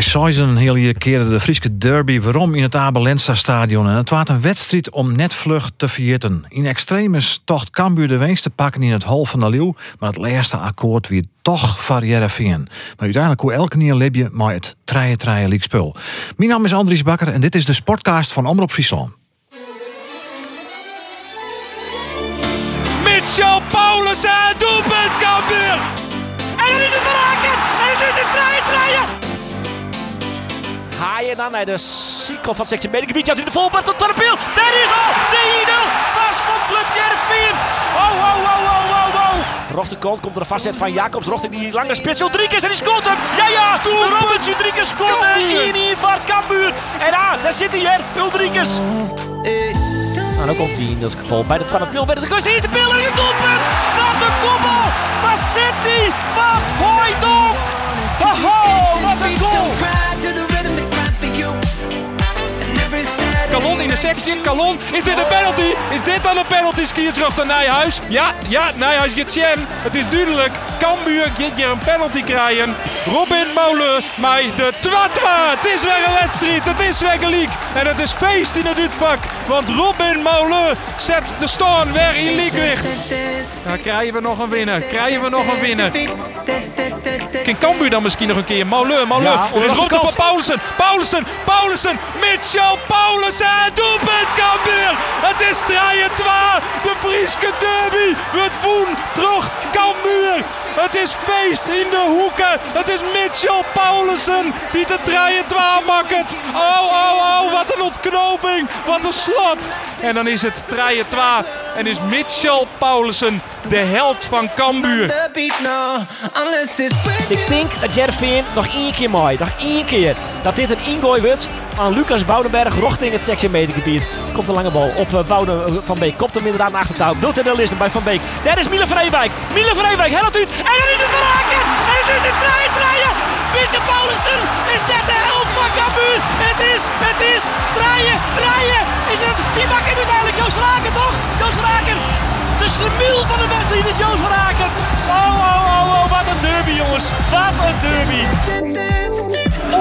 Seizen heel je keerde de Friese derby waarom in het Abel Lensta stadion. En het was een wedstrijd om net vlug te vierten. In extremis tocht Cambuur de winst te pakken in het hol van de Leeuw. Maar het laatste akkoord weer toch Jereveen. Maar uiteindelijk hoe elke keer leef je maar het treien treien liek spul. Mijn naam is Andries Bakker en dit is de sportcast van Omroep Friesland. Mitchell Paulussen, doelpunt Cambuur! En dan is het verraken! En het is het draaien, draaien! Haaien dan naar de cykel van het mediegebied. Ja, in de volbad tot de pil. Daar is al de 1-0 van Sportclub Jervin. Oh, oh, oh, oh, oh, oh. Rochtenkant komt er een vastzet van Jacobs. Rochting die lange spits. Ulrikes en die scoort hem. Ja, ja. Robert Ulrikes scoort hem. 1 van Cambuur. En ah, daar zit hij hier. Ulrikes. Nou, dan komt hij in dat geval bij de 12 pil. Bij de kust is de pil. Er is een doelpunt. Wat een koppel van Sydney van Hooydonk. Sectie. Kalon, is dit een penalty? Is dit dan een penalty? Skier terug naar Nijhuis. Ja, ja, Nijhuis get Sjen. Het is duidelijk. Cambuur gaat hier een penalty krijgen. Robin Molen, maar de twatwa. Het is weer een wedstrijd. Het is weer gelijk. En het is feest in het uitvak. Want Robin Molen zet de storm weer in liekwicht. Dan krijgen we nog een winnaar. Krijgen we nog een winnaar. Kan Cambuur dan misschien nog een keer? Molen, Molen. Ja, er is onder de rotte kant. van Paulussen. Paulussen, Paulussen. Mitchell Paulussen. Doelpunt Cambuur. Het is 3-2. De Frieske derby. Het woen terug Cambuur. Het is feest in de hoeken. Het is Mitchell Paulussen die de 3-2 maakt. Oh, oh, oh. Wat een ontknoping. Wat een slot. En dan is het 3-2. En is Mitchell Paulussen de held van Cambuur. Ik denk dat Jervin nog één keer mooi, nog één keer, dat dit een ingooi wordt van Lucas Boudenberg richting het sectiemedegebied. Komt een lange bal op uh, Wouden van Beek. Komt hem inderdaad naar achtertouw. 0 de listen bij Van Beek. Daar is Miele Vreewijk. Miele Vreewijk, helpt uit. En dan is het verraken. En het is het draaien, draaien. Mitchell Paulussen is net de helft van Cambuur. Het is, het is, draaien, draaien. Is het, die maakt het uiteindelijk Joost Verhaken, toch? Joost Verhaken. De slemiel van de wedstrijd is Joost Verhaken. Oh, oh, oh, oh, wat een derby, jongens. Wat een derby.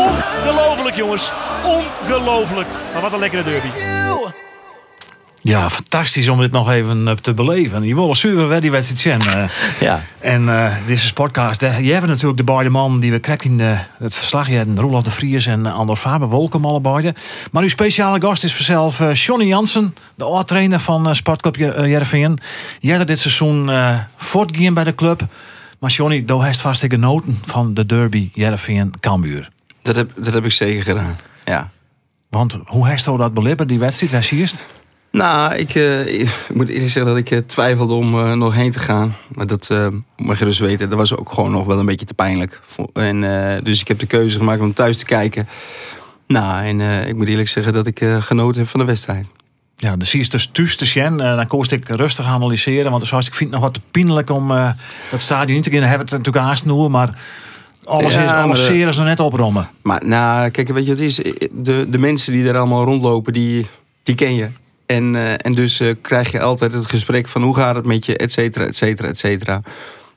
Ongelooflijk, jongens. Ongelooflijk. Maar wat een lekkere derby. Ja, fantastisch om dit nog even eh, te beleven. Je wil zuur weer die wedstrijd zien. eh. Ja. En eh deze sportcast, eh, je hebt natuurlijk de beide mannen die we krijgen in eh, het verslag. Je hebt Roelof de Vries en Andor Faber, welkom allebei. Maar uw speciale gast is vanzelf eh, Johnny Jansen, de oud-trainer van eh, Sportclub Jer- Jereveen. Jij hebt dit seizoen eh voortgaan bij de club. Maar Johnny, daar heeft vast genoten van de derby Jereveen-Cambuur. Dat heb, dat heb ik zeker gedaan. Ja. Want hoe heeft dat beleven, die wedstrijd? Waar zie je het? Nou, ik, eh, ik moet eerlijk zeggen dat ik eh, twijfelde om eh, nog heen te gaan. Maar dat mag je dus weten. Dat was ook gewoon nog wel een beetje te pijnlijk. En, dus ik heb de keuze gemaakt om thuis te kijken. Nou, en ik moet eerlijk zeggen dat ik genoten heb van de wedstrijd. Ja, de zie je dus thuis te zien. Dan koos ik rustig analyseren. Want zoals ik vind het nog wat te pijnlijk om dat stadion in te gaan. Dan hebben we het natuurlijk aansnoer, maar alles, Ja, is, alles zeer is nog net oprommen. Maar nou, kijk, weet je wat het is? De, de mensen die er allemaal rondlopen, die, die ken je. En, eh, en dus eh, krijg je altijd het gesprek van hoe gaat het met je, et cetera, et cetera, et cetera.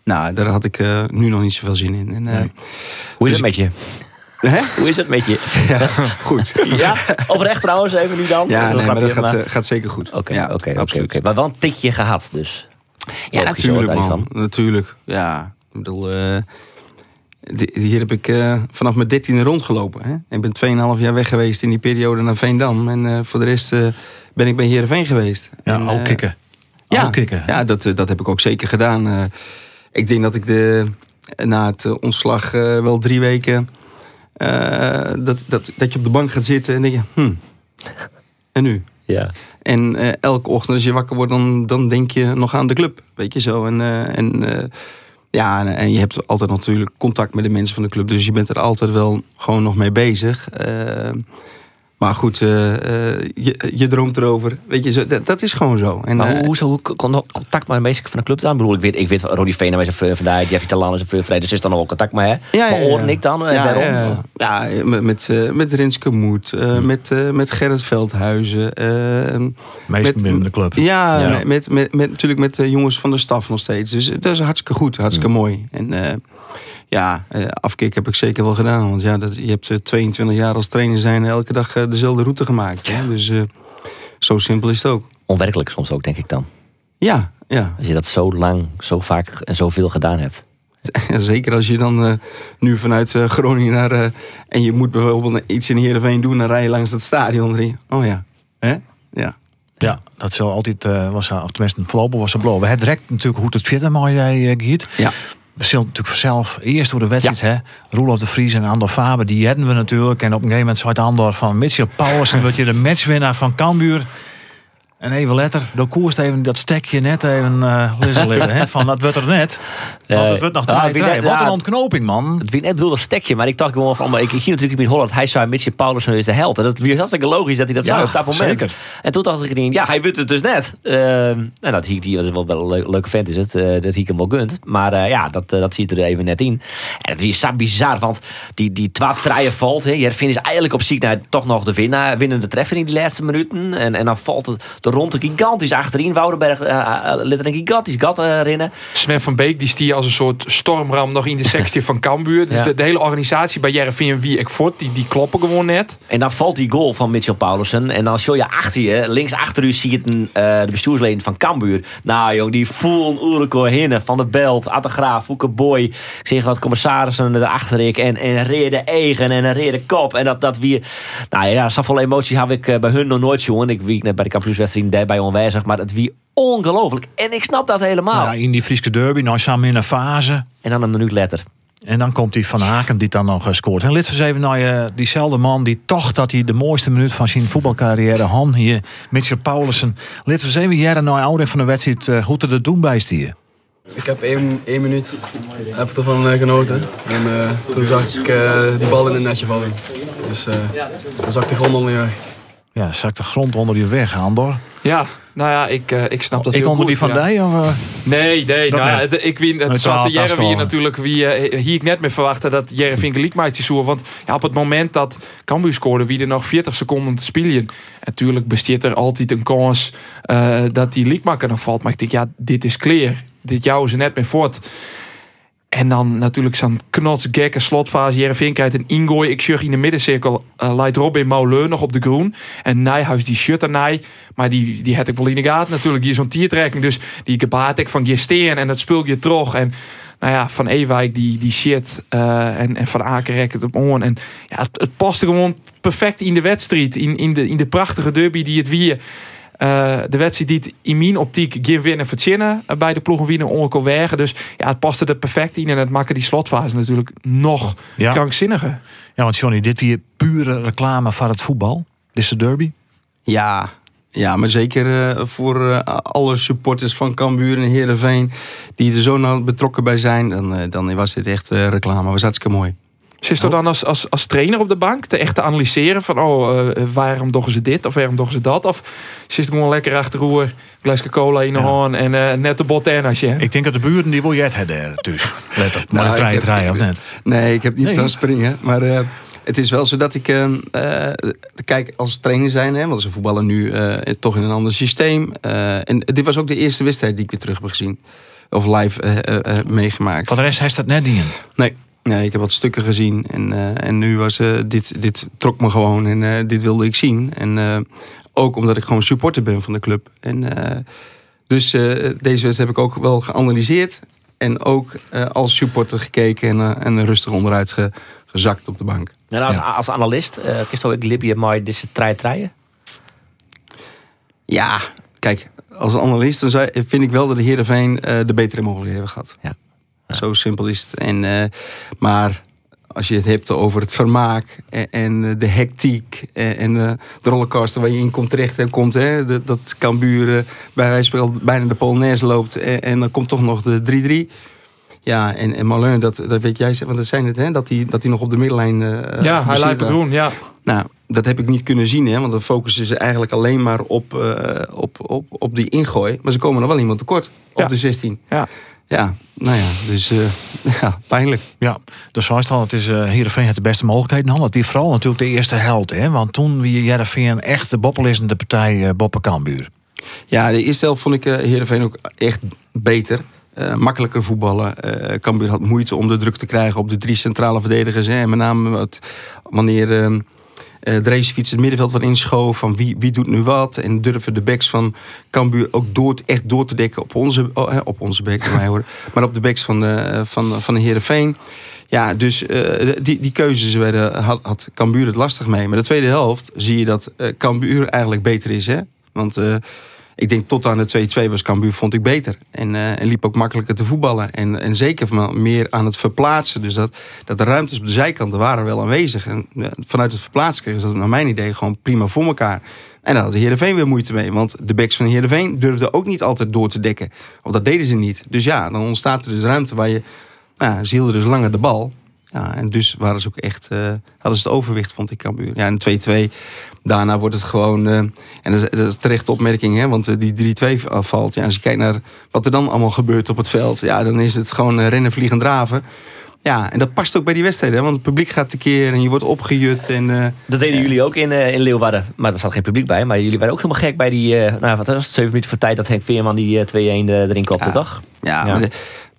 Nou, daar had ik eh, nu nog niet zoveel zin in. En, Hoe is Dus- het met je? hè? Hoe is het met je? Ja, goed. Ja, oprecht trouwens, even nu dan. Ja, Een nee, maar dat gaat, maar- gaat zeker goed. Oké, ja, oké, oké, absoluut. Maar wel een tikje gehad dus. Ja, Logisch, natuurlijk, man. daarvan. Natuurlijk. Ja, ik bedoel, hier heb ik eh, vanaf mijn dertiende rondgelopen. Hè? Ik ben 2,5 jaar weg geweest in die periode naar Veendam. En eh, voor de rest eh, ben ik bij Heerenveen geweest. Ja, en, ook kicken. Ja, Ook kicken. ja dat, eh, dat heb ik ook zeker gedaan. Eh, ik denk dat ik de, na het ontslag eh, wel drie weken... eh, dat, dat, dat je op de bank gaat zitten en denk je... Hmm, en nu? Ja. En eh, elke ochtend als je wakker wordt, dan, dan denk je nog aan de club. Weet je zo. En, eh, en, eh, ja, en, je hebt altijd natuurlijk contact met de mensen van de club. Dus je bent er altijd wel gewoon nog mee bezig. Maar goed, eh, eh, je, je droomt erover. Weet je, zo, dat, dat is gewoon zo. En, Maar eh, hoe, hoe, hoe kon contact met de meeste van de club dan? Ik bedoel, ik weet, ik weet Ronnie Veen is een vriend van daar, Jeffy Talan is een vriend van dus is dan nog wel contact mee, hè? Ja, maar ja, ja. Oren ik dan? ja, ja, ja, met, met, eh, met Rinske Moed, eh, met, eh, met Gerrit Veldhuizen. eh, Meest Met- binnen de club. ja, Ja. Met, met, met, met- natuurlijk met de jongens van de staf nog steeds. Dus dat is hartstikke goed, hartstikke mooi. En eh, ja, eh, afkick heb ik zeker wel gedaan. Want ja, dat, je hebt eh, 22 jaar als trainer zijn elke dag eh, dezelfde route gemaakt. Hè? Dus eh, zo simpel is het ook. Onwerkelijk soms ook, denk ik dan. Ja, ja. Als je dat zo lang, zo vaak en zoveel gedaan hebt. En zeker als je dan eh, nu vanuit eh, Groningen naar... eh, en je moet bijvoorbeeld iets in Heerenveen doen... dan rij je langs dat stadion. Je, oh ja, hè? Ja. Ja, dat zal altijd, eh, was, haar- of tenminste voorlopig was ze blauw. Het rekt natuurlijk hoe het verder mooi jij eh, Giet. Ja. We zullen natuurlijk vanzelf eerst door de wedstrijd, hè. Roelof de Vries en Andor Faber, die hadden we natuurlijk. En op een gegeven moment zei Andor van Mitchell Paulus, en wordt je de matchwinnaar van Cambuur. En even letter, door koerst even dat stekje net even uh, hè, van dat wordt er net. Want het wordt nog ja, Wat een ontknoping, man. Het wie net bedoelde stekje, maar ik dacht gewoon van, maar ik hier natuurlijk in Holland, hij zei Mitchell Paulussen is de held. En dat was hartstikke logisch dat hij dat Ja, zei op dat moment. zeker. En toen dacht ik, ja, hij wint het dus net. Uh, en dat zie ik, die was wel wel een leuk- leuke vent is het, eh, dat zie ik hem wel gunt. Maar eh, ja, dat, dat ziet er even net in. En het is zo bizar, want die, die twee treien valt. Hè. Jervin is eigenlijk op ziek naar toch nog de winnaar, winnende treffer in die laatste minuten. En, en dan valt het de rond gigantisch achterin. Woudenberg uh, uh, liet er een gigantisch gat uh, rennen. Sven van Beek die stier als een soort stormram nog in de sectie van Cambuur. Dus Ja. de, de hele organisatie bij Jereveen wie ik voort, die, die kloppen gewoon net. En dan valt die goal van Mitchell Paulussen. En dan show je achter je, links achter u, zie je een, eh, de bestuursleden van Cambuur. Nou jong, die voelen Oerekoor Hinne, Van der Belt, Atte Graaf, Fouke Boy. Ik zeg wat commissarissen erachter ik. En, en Reerde Egen en een Reerde Kop. En dat, dat weer... Nou ja, zoveel emotie heb ik eh, bij hun nog nooit, jongen. Ik wie net bij de kampioenswedstrijd daarbij onwijzig. Maar het wie ongelooflijk. En ik snap dat helemaal. Ja, in die Friese derby, nou samen in een fase. En dan een minuut later. En dan komt die Van Haken die dan nog eh, scoort. En lid even nou je diezelfde man die toch dat hij de mooiste minuut van zijn voetbalcarrière Han hier, Mitchell Paulussen. Lid van zeven jaren nou ouder van de wedstrijd uh, hoe te er doen bij stier. Ik heb één, één minuut heb ik ervan eh, genoten. En eh, toen zag ik eh, die bal in het netje vallen. Dus eh dan zag ik de grond onder je weg. Ja, zakt de grond onder je weg, Andor. Ja, nou ja, ik, eh, ik snap dat Ik heel onder goed, die van ja. Dij? Of, uh... Nee, nee. Dat Nou, ja, het, ik weet, het zat de thuiskomen. natuurlijk. Wie, eh, hier ik net meer verwachten dat Jereveen gelijk maakt zoer. Want ja, op het moment dat Cambuur scoorde, wie er nog 40 seconden te spelen. Natuurlijk besteedt er altijd een kans eh, dat die liekmaker nog valt. Maar ik denk, ja, dit is clear. Dit jouwen ze net meer voort. En dan natuurlijk zo'n knotsgekke slotfase. Jereveen krijgt een ingooi. Ik zeg in de middencirkel. eh leidt Robin Mauleur nog op de groen. En Nijhuis die shut er Maar die, die had ik wel in de gaten natuurlijk. Die zo'n tiertrekking. Dus die gebaat ik van Gesteen. En dat speel je terug. En nou ja, van Ewijk die, die shit. eh, en, en van Aken rekt het op. En ja, het, het paste gewoon perfect in de wedstrijd. In, in, de, in de prachtige derby die het weer. Eh, de wedstrijd die het in mijn optiek geen winnen verzinnen uh, bij de ploegen winnen onkel wegen. Dus ja, het paste er perfect in en het maakte die slotfase natuurlijk nog Ja. krankzinniger. Ja, want Johnny, dit weer pure reclame voor het voetbal. Dit is de derby. Ja, ja maar zeker eh, voor eh, alle supporters van Cambuur en Heerenveen... die er zo nauw betrokken bij zijn, dan, eh, dan was dit echt eh, reclame. was hartstikke mooi. Zit je dan als, als, als trainer op de bank te echt te analyseren van oh, eh, waarom doen ze dit of waarom doen ze dat? Of zit je gewoon lekker achter roer, glasje cola in de Ja. hand en eh, net de bot en als je. Ik denk dat de buren die wil je het hebben dus. Let op, Nou, maar de trein rijden of net. Nee, ik heb niet Nee. zo'n springen. Maar eh, het is wel zo dat ik... eh, eh, kijk, als trainer zijn... Hè, want ze voetballen nu eh, toch in een ander systeem. eh, en dit was ook de eerste wedstrijd die ik weer terug heb gezien. Of live eh, eh, eh, meegemaakt. Voor de rest hij staat net niet in. Nee. Nee, ik heb wat stukken gezien. En, eh, en nu was eh, dit, dit trok me gewoon. En eh, dit wilde ik zien. En eh, ook omdat ik gewoon supporter ben van de club. En, eh, dus eh, deze wedstrijd heb ik ook wel geanalyseerd. En ook eh, als supporter gekeken en, en rustig onderuit ge- gezakt op de bank. En als, Ja. als analist, uh, kies ik Libje maar deze trein treien? Ja, kijk, als analist dan zou- vind ik wel dat de Heerenveen eh de betere mogelijkheden hebben gehad. Ja. Ja. Zo simpel is het. En, eh, maar als je het hebt over het vermaak en, en eh, de hectiek en, en eh, de rollercoaster waar je in komt terecht en komt, hè, dat, dat Cambuur eh, bij wijze van bijna de Polonaise loopt en, en dan komt toch nog de 3-3. Ja, en, en Malin, dat, dat weet jij, want dat zijn het, hè, dat hij dat hij nog op de middenlijn. eh, ja, hij lijkt groen, ja. Nou, dat heb ik niet kunnen zien, hè, want dan focussen ze eigenlijk alleen maar op, op, op, op die ingooi. Maar ze komen nog wel iemand tekort op Ja. de 16. Ja. Ja, nou ja, dus eh, ja, pijnlijk. Ja, dus zoals al, het is eh Heerenveen heeft de beste mogelijkheden hadden. Die vooral natuurlijk de eerste held, hè? Want toen wie Heerenveen echt de boppelissende partij eh Boppen Kambuur. Ja, de eerste helft vond ik Heerenveen ook echt beter. Makkelijker voetballen. Eh Cambuur had moeite om de druk te krijgen op de drie centrale verdedigers. Hè. En met name wat, wanneer eh eh Dreesfiets het middenveld wat inschoof. Van wie, wie doet nu wat. En durven de backs van Cambuur ook door, echt door te dekken op onze, oh, op onze mij hoor, maar op de backs van de, van, van de Heerenveen. Ja, dus eh, die, die keuzes werden, had, had Cambuur het lastig mee. Maar de tweede helft zie je dat eh Cambuur eigenlijk beter is. Hè? Want eh, ik denk tot aan de 2-2 was Cambuur vond ik beter. En, eh, en liep ook makkelijker te voetballen. En, en zeker meer aan het verplaatsen. Dus dat, dat de ruimtes op de zijkanten waren wel aanwezig. En vanuit het verplaatsen kregen ze dat naar mijn idee gewoon prima voor elkaar. En daar had de Heerenveen weer moeite mee. Want de backs van de Heerenveen durfden ook niet altijd door te dekken. Of dat deden ze niet. Dus ja, dan ontstaat er dus ruimte waar je... Nou, ze hielden dus langer de bal. Ja, en dus waren ze ook echt, eh, hadden ze het overwicht, vond ik, Cambuur. Ja, en 2-2. Daarna wordt het gewoon... eh, en dat is, dat is terecht opmerking, hè, want eh, die 3-2 valt. Ja, als je kijkt naar wat er dan allemaal gebeurt op het veld... Ja, dan is het gewoon rennen, vliegen, draven. Ja, en dat past ook bij die wedstrijden. Want het publiek gaat tekeer en je wordt opgejut. En, Dat deden jullie ook in, in Leeuwarden. Maar er zat geen publiek bij. Maar jullie waren ook helemaal gek bij die... nou, wat was het? Zeven minuten voor tijd dat Henk Veerman die eh, 2-1 erin kopte, Ja. toch? Ja, Ja. maar de-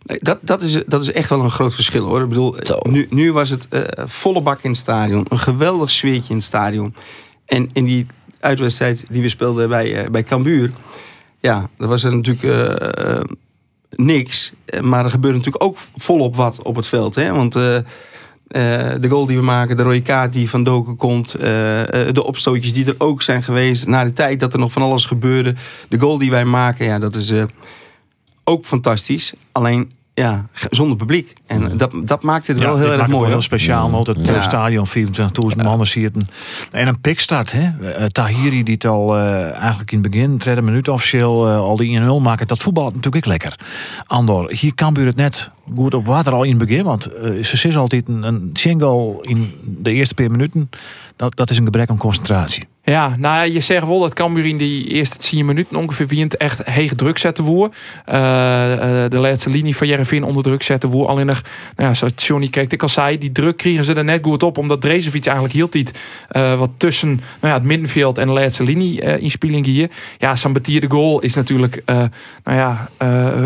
dat, dat, is, dat is echt wel een groot verschil hoor. Ik bedoel, Zo. nu, nu was het eh, volle bak in het stadion. Een geweldig sfeertje in het stadion. En in die uitwedstrijd die we speelden bij, eh, bij Cambuur. Ja, dat was er natuurlijk eh, niks. Maar er gebeurde natuurlijk ook volop wat op het veld. Hè? Want de goal die we maken, de rode kaart die van Doken komt. de opstootjes die er ook zijn geweest. Na de tijd dat er nog van alles gebeurde. De goal die wij maken, ja, dat is... ook fantastisch. Alleen ja, zonder publiek. En dat, dat maakt het wel heel erg mooi. heel speciaal. want Het eh, Ja. stadion, 24.000 mannen zitten. En een pikstart, hè? Eh, Tahiri die het al eh, eigenlijk in het begin, tweede minuut officieel, eh, al die 1-0 maken. Dat voetbal natuurlijk ook lekker. Andor, hier kan het net goed op water al in het begin. Want eh, ze is altijd een, een single in de eerste paar minuten. Dat, dat is een gebrek aan concentratie. Ja, nou je zegt wel dat Cambuur in die eerste 10 minuten ongeveer wint echt heeg druk zetten woer. Eh, de laatste linie van Jereveen onder druk zetten woer. Alleen nog, nou ja, zoals Johnny kijkt, ik al zei, die druk kregen ze er net goed op. Omdat Drezefiets eigenlijk hield niet wat tussen nou ja, het middenveld en de laatste linie eh inspeling hier. Ja, Sambatier de goal is natuurlijk, nou ja,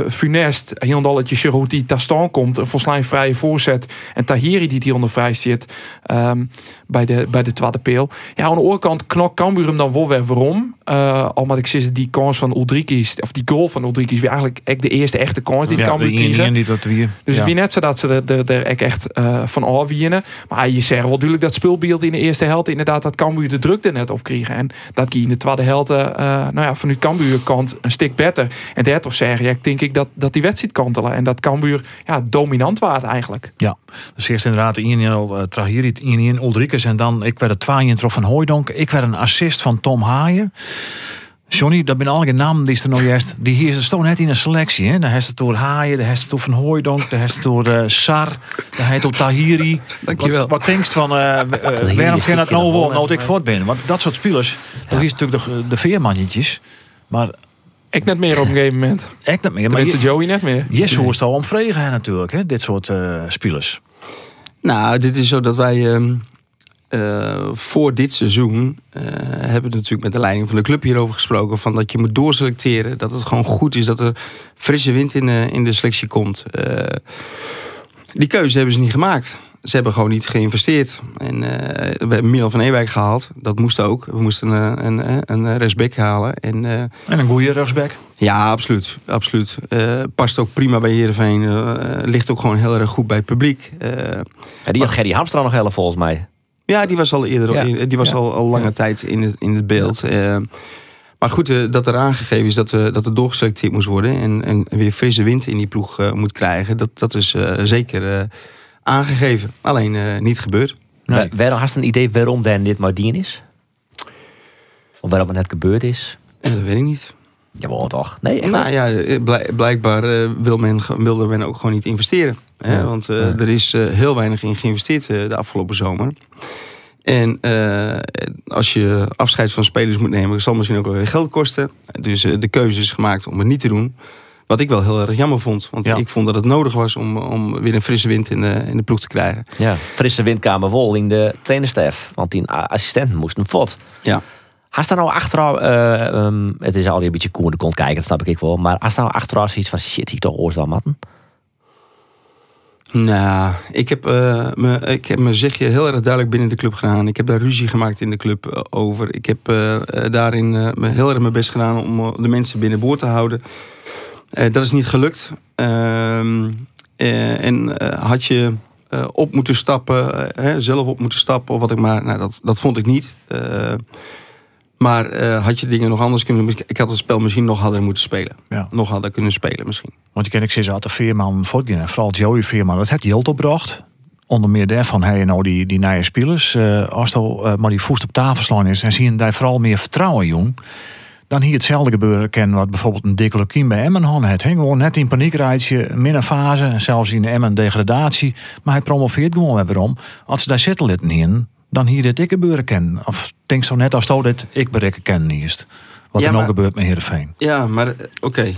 funest. Heel dalletje hoe die daar staan komt. Een volslijn vrije voorzet. En Tahiri die hier onder vrij zit ehm, bij, de, bij de tweede peel. Ja, aan de andere kant knok Cambuur hem dan wel weer waarom. Uh, al maar ik zie die kans van Ulrikis, of die goal van Ulrikis, weer eigenlijk echt de eerste echte kans die ja, Cambuur de kregen. 1-1 die dat weer. Dus ja. wie net zo dat ze er, er, er echt- eh, van afwinnen. Maar je zegt wel duidelijk dat speelbeeld in de eerste helft inderdaad dat Cambuur de druk er net op kregen. En dat die in de tweede helft, eh, nou ja, vanuit Cambuur kant een stuk beter. En daar toch zeg je, denk ik dat, dat die wedstrijd kantelen. En dat Cambuur ja, dominant was eigenlijk. Ja, dus eerst inderdaad 1-1 uh, Trahiri, 1-1 Ulrikes en dan ik werd het 2-1 van Hooijdonk. Ik werd een assist van Tom Haaien. Johnny, dat ben al naam die is er nou juist. Die hier is toch net in een selectie. Hè? Daar heeft het door Haaien, daar heeft het door Van Hooijdonk, daar heeft het door eh, Sar, daar heeft het door Tahiri. Dankjewel. Wat, wat denkst van, eh, eh, Tahiri waarom kan dat nou wel, nou ik voort ben? Want dat soort spelers, dat is natuurlijk de, de veermannetjes. Maar Ik net meer op een gegeven moment. echt niet meer. Maar je, Joey net meer. Jesu is al omvregen hè, natuurlijk, hè? dit soort eh spelers. Nou, dit is zo dat wij ehm, eh, voor dit seizoen eh, hebben we natuurlijk met de leiding van de club hierover gesproken. Van dat je moet doorselecteren. Dat het gewoon goed is dat er frisse wind in de, in de selectie komt. Eh, die keuze hebben ze niet gemaakt. Ze hebben gewoon niet geïnvesteerd. En eh, we hebben Milan van Ewijk gehaald. Dat moest ook. We moesten een, een, een, een rechtsback halen. En eh, En een goede rechtsback. ja, absoluut. absoluut. Eh, past ook prima bij Heerenveen. Eh, ligt ook gewoon heel erg goed bij het publiek. Eh, Ja, die had Gerry Hamstra nog helemaal volgens mij. ja, die was al eerder, Ja. die was Ja. al, al lange tijd in het, in het beeld. Eh, maar goed, eh, dat er aangegeven is dat, eh, dat er doorgeselecteerd moest worden. En, en weer frisse wind in die ploeg eh, moet krijgen. Dat, dat is eh, zeker eh, aangegeven. Alleen eh, niet gebeurd. Nee. Nee. Had een idee waarom Dan dit maar dien is? Of waarom het net gebeurd is? En dat weet ik niet. Jawel toch? Nee, echt Nou ja, eh, blijk- blijkbaar eh, wil men, wilde men ook gewoon niet investeren. Hè? Ja. Want eh, Ja. er is eh, heel weinig in geïnvesteerd eh, de afgelopen zomer. En eh, als je afscheid van spelers moet nemen, zal het misschien ook wel weer geld kosten. Dus de keuze is gemaakt om het niet te doen. Wat ik wel heel erg jammer vond. Want Ja. ik vond dat het nodig was om, om weer een frisse wind in de, in de ploeg te krijgen. Ja, frisse windkamer wol in de trainerstaf. Want die assistenten moesten fot. Ja. Als daar nou achteraf, eh, ehm, het is alweer een beetje koer de kont kijken, dat snap ik wel. Maar als daar nou achteraf zoiets van shit, ik toch oorstel matten. Nou, ik heb, eh, me, ik heb mijn zegje heel erg duidelijk binnen de club gedaan. Ik heb daar ruzie gemaakt in de club eh, over. Ik heb eh, eh, daarin eh, me heel erg mijn best gedaan om eh, de mensen binnenboord te houden. Eh, dat is niet gelukt. Ehm, eh, en eh, had je op moeten stappen, hè, zelf op moeten stappen of wat ik maar. Nou, dat, dat vond ik niet. Maar had je dingen nog anders kunnen doen? Ik had het spel misschien nog harder moeten spelen. Ja. Nog harder kunnen spelen misschien. Want je ken ik sinds altijd Veerman voortgaan. Vooral Joey Veerman. Dat heeft hij heel opgebracht. Onder meer daarvan hij nou die, die nieuwe spelers. Eh, als er eh, maar die voest op tafel slaan is. En zien daar vooral meer vertrouwen, jong. Dan hier hetzelfde gebeuren kennen wat bijvoorbeeld een dikke Lukien bij Emmen had. Het hing gewoon net in paniek rijtje, minder fase. Zelfs in Emmen degradatie. Maar hij promoveert gewoon weer waarom. Als ze daar zitten in, dan hier dit ik gebeuren kennen. Of denk zo net als dat dit ik bereiken kennen eerst. Wat Ja, er nog gebeurt met Heerenveen. Ja, maar eh, oké.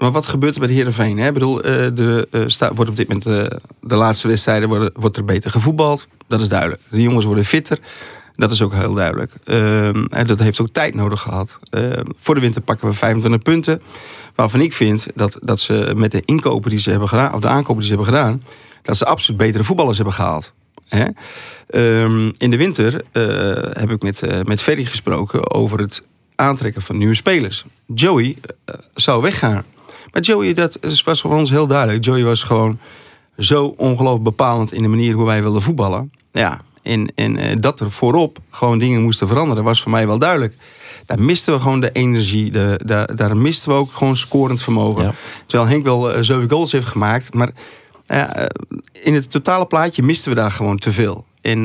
Maar wat gebeurt er bij de Heerenveen? Hè? Ik bedoel, eh, de, eh, sta, wordt op dit moment eh, de laatste wedstrijden wordt er beter gevoetbald. Dat is duidelijk. De jongens worden fitter. Dat is ook heel duidelijk. Ehm, dat heeft ook tijd nodig gehad. Ehm, voor de winter pakken we 25 punten. Waarvan ik vind dat, dat ze met de inkopen die ze hebben gedaan, of de aankopen die ze hebben gedaan, dat ze absoluut betere voetballers hebben gehaald. Hè? Ehm, in de winter eh, heb ik met, eh, met Ferry gesproken over het aantrekken van nieuwe spelers. Joey eh, zou weggaan. Maar Joey, dat was voor ons heel duidelijk. Joey was gewoon zo ongelooflijk bepalend in de manier hoe wij wilden voetballen. Ja, en, en eh, dat er voorop gewoon dingen moesten veranderen, was voor mij wel duidelijk. Daar misten we gewoon de energie. De, daar- daar misten we ook gewoon scorend vermogen. Ja. Terwijl Henk wel eh, zeven goals heeft gemaakt. Maar eh, in het totale plaatje misten we daar gewoon te veel. En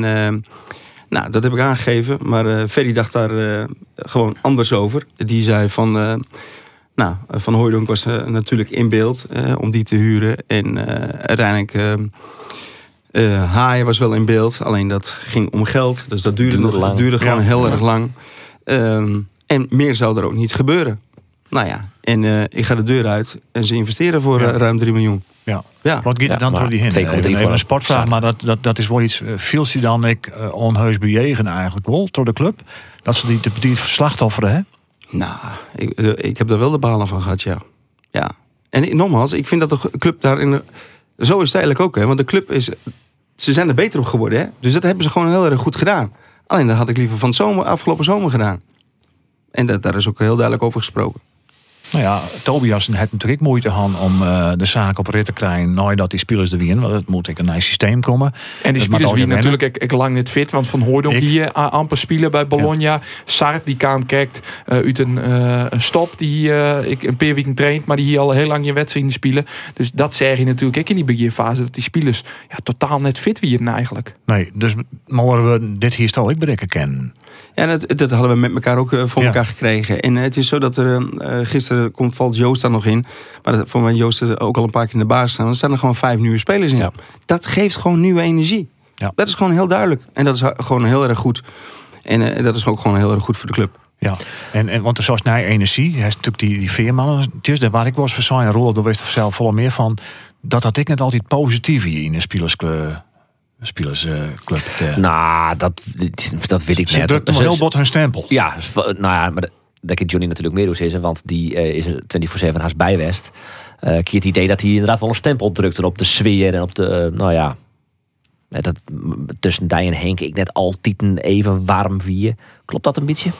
nou, dat heb ik aangegeven. Maar eh Ferry dacht daar gewoon anders over. Die zei van... nou, Van Hooijdonk was natuurlijk in beeld om die te huren. En uiteindelijk... eh eh, Haaien was wel in beeld, alleen dat ging om geld. Dus dat duurde, Duurde nog, lang. duurde gewoon Ja. heel erg lang. Ehm, en meer zou er ook niet gebeuren. Nou ja, en eh, ik ga de deur uit en ze investeren voor Ja. eh, ruim 3 miljoen. Ja. Ja, Wat gaat er dan door die heen? 2,3 Even, voor even een sportvraag, maar dat, dat, dat is wel iets. Viel ze dan ik uh, onheus bejegen eigenlijk wel door de club? Dat ze die, die, die slachtofferen, hè? nou, ik, ik heb er wel de balen van gehad, ja. ja. En nogmaals, ik vind dat de club daarin... Zo is het eigenlijk ook, hè. Want de club is... Ze zijn er beter op geworden, hè. Dus dat hebben ze gewoon heel erg goed gedaan. Alleen dat had ik liever van het zomer, afgelopen zomer gedaan. En dat, daar is ook heel duidelijk over gesproken. Nou ja, Tobias heeft natuurlijk moeite gehad om eh, de zaak op rit te krijgen. Nou, dat die spelers er winnen, want het moet ik een nieuw systeem komen. En die spelers wie natuurlijk ik, ik lang niet fit. Want Van Hooydonk hier a- amper spelen bij Bologna. Sart die kwam kijkt eh, uit een, eh, een stop die eh, ik een paar weken traint. Maar die hier al heel lang je wedstrijden spelen. Dus dat zeg je natuurlijk ook in die beginfase. Dat die spelers ja, totaal net fit wieren eigenlijk. Nee, dus mogen we dit hier ik bereiken kennen. Ja, dat, dat hadden we met elkaar ook eh, voor Ja. elkaar gekregen. En het is zo dat er eh, eh, gisteren komt, valt Joost daar nog in. Maar dat- voor mij Joost er ook al een paar keer in de baas staan. Dan staan er gewoon vijf nieuwe spelers in. Ja. Dat geeft gewoon nieuwe energie. Ja. Dat is gewoon heel duidelijk. En dat is gewoon heel erg goed. En eh, dat is ook gewoon heel erg goed voor de club. Ja, en, en want zoals naar energie, hij is natuurlijk die, die veerman. Dus daar waar ik was voor zijn rol, daar wist er zelf volle meer van. Dat had ik net altijd positief hier in de spelersclub. Spelersclub. Uh, Nou, dat, dat weet ik Ze net. wel heel bot hun stempel. Ja, nou ja, maar dat kan Johnny natuurlijk meer is, want die eh, is er 24-7 haast bij West. Eh ik heb het idee dat hij inderdaad wel een stempel drukte op de sfeer en op de, eh, nou ja, eh, dat, tussen Dij en Henk ik net altijd een even warm vier. Klopt dat een beetje?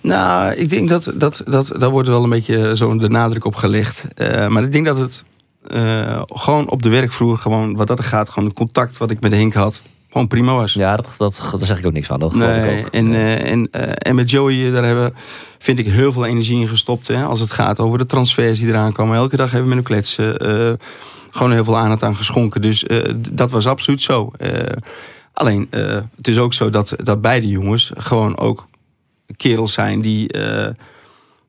Nou, ik denk dat, dat, dat daar wordt wel een beetje zo de nadruk op gelegd. Eh, maar ik denk dat het eh, gewoon op de werkvloer, gewoon wat dat er gaat, gewoon het contact wat ik met Henk had, gewoon prima was. Ja, dat, dat, daar zeg ik ook niks van. Dat Nee, ik ook. en, eh, en, eh, en met Joey, daar hebben, vind ik heel veel energie in gestopt. Hè, als het gaat over de transfers die eraan komen. Elke dag hebben we met hem kletsen. gewoon heel veel aandacht aan geschonken. Dus dat was absoluut zo. Alleen, het is ook zo dat, dat beide jongens gewoon ook kerels zijn die...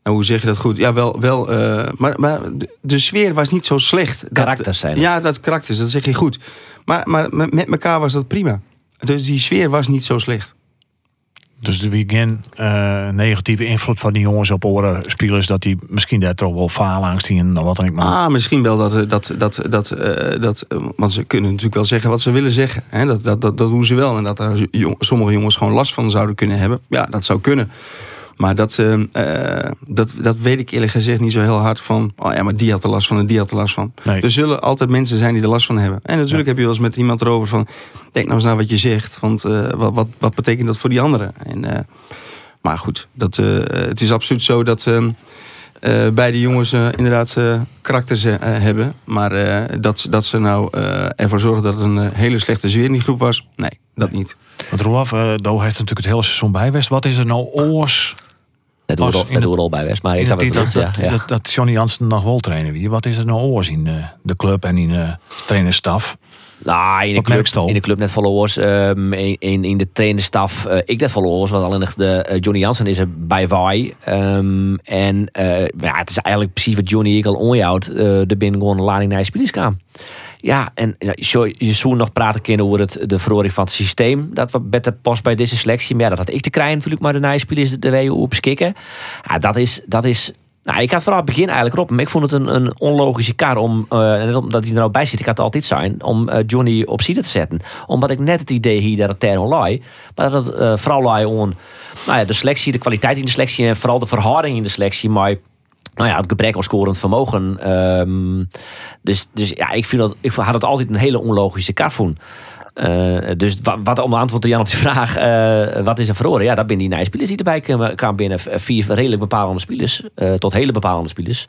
hoe zeg je dat goed? Ja, wel, wel eh, maar, maar de, de sfeer was niet zo slecht. Dat- Karakters zijn. Ja, dat karakters, dat zeg je goed. Maar, maar met met elkaar was dat prima. Dus die sfeer was niet zo slecht. Dus wie geen eh, negatieve invloed van die jongens op oren spelers dat die misschien daar toch wel faalangst in of wat dan ik maar. Ah, misschien wel dat, eh, dat, dat, dat, eh, dat want ze kunnen natuurlijk wel zeggen wat ze willen zeggen. Hè? Dat, dat, dat, dat doen ze wel. En dat daar jong- sommige jongens gewoon last van zouden kunnen hebben. Ja, dat zou kunnen. Maar dat, eh, eh, dat, dat weet ik eerlijk gezegd niet zo heel hard van. Oh ja, maar die had er last van en die had er last van. Nee. Er zullen altijd mensen zijn die er last van hebben. En natuurlijk heb je wel eens met iemand erover van. Denk nou eens naar wat je zegt. Want eh, wat, wat, wat betekent dat voor die anderen? En, maar goed, dat, het is absoluut zo dat. ehm, eh, beide jongens inderdaad karakters eh, hebben. Maar dat, dat ze nou ervoor zorgen dat het een hele slechte sfeer in die groep was. Nee, dat niet. Want Roelaf, uh, Do heeft natuurlijk het hele seizoen bijwest. Wat is er nou oors Dat in dat de- al bij West. Maar ik snap dat, dat, je bedoelt, dat, ja, ja. dat, dat Johnny Jansen nog wel trainen wie? Wat is er nou oors in eh, de club en in de trainerstaf? Nou, in de, Wat club, in de club net followers, ehm in, in, in de trainerstaf, eh, ik net followers, want alleen de eh, Johnny Jansen is er bij wij. Ehm, en eh, ja, het is eigenlijk precies wat Johnny ik al onjouwt. eh er binnen gewoon een lading naar je. Ja, en zo- je zou nog praten kunnen over het, de verhoring van het systeem. Dat wat beter past bij deze selectie. Maar ja, dat had ik te krijgen natuurlijk, maar de nijspelers de WU op skikken. Ja, dat is, dat is nou, ik had vooral het begin eigenlijk op. Maar ik vond het een, een onlogische kar om, eh, net omdat hij er nou bij zit, ik had altijd zijn, om eh, Johnny op te zetten. Omdat ik net het idee hier dat het ter lie, maar dat het eh, vooral lie om nou ja, de selectie, de kwaliteit in de selectie en vooral de verhouding in de selectie. Maar nou ja, het gebrek aan scorend vermogen. ehm, dus, dus ja, ik, vind dat, ik had het altijd een hele onlogische kar voelen. Eh, dus wa- wat om antwoord te Jan op die vraag, eh, wat is er verloren? Ja, dat ben die spelers die erbij kwamen kwamen binnen. Vier redelijk bepalende spelers, eh, tot hele bepalende spelers.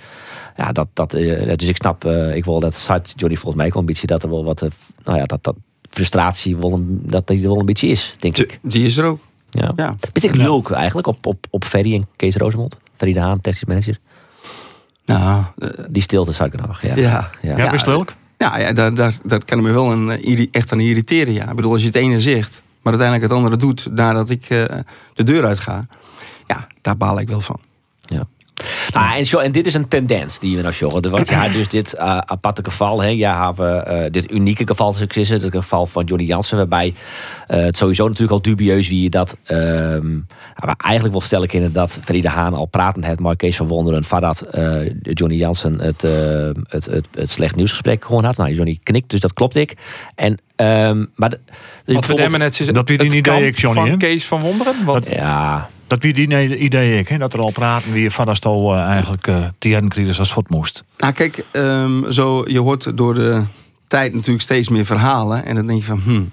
Ja, dat, dat, eh, dus ik snap, eh, ik wil dat zat Johnny volgens mij ook wel een beetje dat er wel wat, eh, nou ja, dat, dat frustratie wel een, dat die er wel een beetje is, denk ik. Die is er ook. Ja. Ja. Beetje leuk eigenlijk op, op, op Ferry en Kees Rosemond. Ferry de Haan, technisch manager. Nou, eh, Die stilte zou ik nog. Ja. ja. Ja. Ja, best leuk. Ja, ja daar, daar, dat kan me wel een, echt aan irriteren. Ja. Ik bedoel, als je het ene zegt, maar uiteindelijk het andere doet nadat ik eh, de deur uit ga. Ja, daar baal ik wel van. Ja. Nou, en, zo, en dit is een tendens die we nou zorgen. Want ja, dus dit eh, aparte geval, hè, ja, hebben eh, dit unieke geval is het geval van Johnny Jansen, waarbij eh, het sowieso natuurlijk al dubieus wie je dat. ehm maar eigenlijk wel stellen kunnen dat Veride Haan al pratend heeft, maar Kees van Wonderen, dat eh, Johnny Jansen het, eh, het, het, het slecht nieuwsgesprek gewoon had. Nou, Johnny knikt, dus dat klopt ik. En, ehm, maar de, dus Wat we net is Dat wie die het idee kamp ik, Johnny, hè? van Kees van Wonderen. Want ja, Dat wie die idee ik, hè, dat er al praten wie dat al eh, eigenlijk uh, tien crisis als het moest. Nou, kijk, ehm, zo, je hoort door de tijd natuurlijk steeds meer verhalen. En dan denk je van, hmm,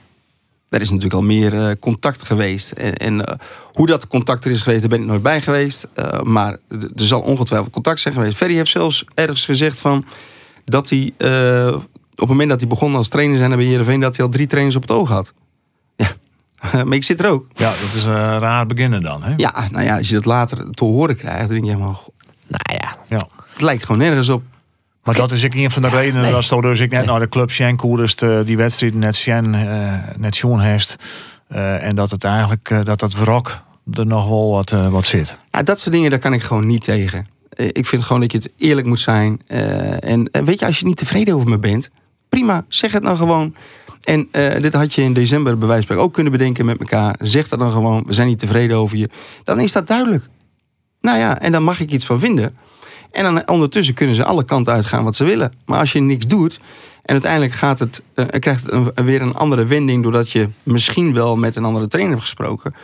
er is natuurlijk al meer eh, contact geweest. En, en eh, hoe dat contact er is geweest, daar ben ik nooit bij geweest. Eh, maar er zal ongetwijfeld contact zijn geweest. Ferry heeft zelfs ergens gezegd van dat hij eh, op het moment dat hij begon als trainer zijn bij Heerenveen, dat hij al drie trainers op het oog had. Ja, maar ik zit er ook. Ja, dat is een raar beginnen dan. Hè? Ja, nou ja, als je dat later te horen krijgt, dan denk je helemaal, nou ja. Ja. het lijkt gewoon nergens op. Maar dat is ik een van de redenen nee. eh, dat dus ik net naar de club Sjen koerst eh, die wedstrijd net Sjen eh, net Sjoen heeft. Eh, en dat het eigenlijk eh, dat het wrok er nog wel wat, eh, wat zit. Nou, dat soort dingen, daar kan ik gewoon niet tegen. Eh, Ik vind gewoon dat je het eerlijk moet zijn. Eh, en eh, weet je, als je niet tevreden over me bent, prima, zeg het nou gewoon. En eh, dit had je in december bij wijze van ook kunnen bedenken met elkaar. Zeg dat dan gewoon, we zijn niet tevreden over je. Dan is dat duidelijk. Nou ja, en dan mag ik iets van vinden. En dan ondertussen kunnen ze alle kanten uitgaan wat ze willen. Maar als je niks doet en uiteindelijk gaat het, eh, krijgt het weer een andere wending... doordat je misschien wel met een andere trainer hebt gesproken...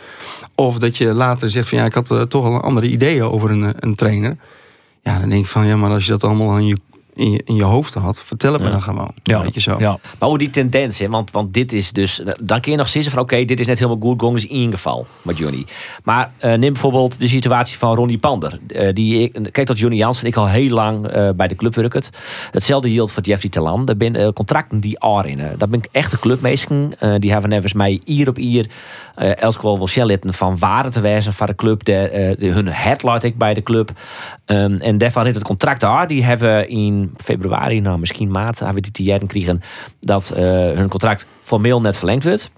of dat je later zegt van ja, ik had eh, toch al andere ideeën over een, een trainer... ja, dan denk ik van ja, maar als je dat allemaal in je, in je, in je hoofd had... vertel het me dan gewoon. Ja, zo. Ja. Maar hoe die tendens, hè? Want, want dit is dus. Dan kun je nog zeggen van oké, dit is net helemaal goed gong, is één geval met Johnny. Maar eh, neem bijvoorbeeld de situatie van Ronnie Pander. Eh, die, ik- kijk tot Johnny Jansen, ik al heel lang eh, bij de club werkt. Hetzelfde hield voor Jeffrey Telan. Er zijn eh, contracten die are in. Dat ben ik echte clubmeesken. Eh, die hebben nevens mij hier op hier. Uh, litten van waarde te wijzen van de club. De, eh, de, hun headlight ik bij de club. Ehm, en daarvan is het contract daar. Die hebben in februari, nou misschien maart, hebben we die te jaren kregen dat eh, hun contract formeel net verlengd wordt.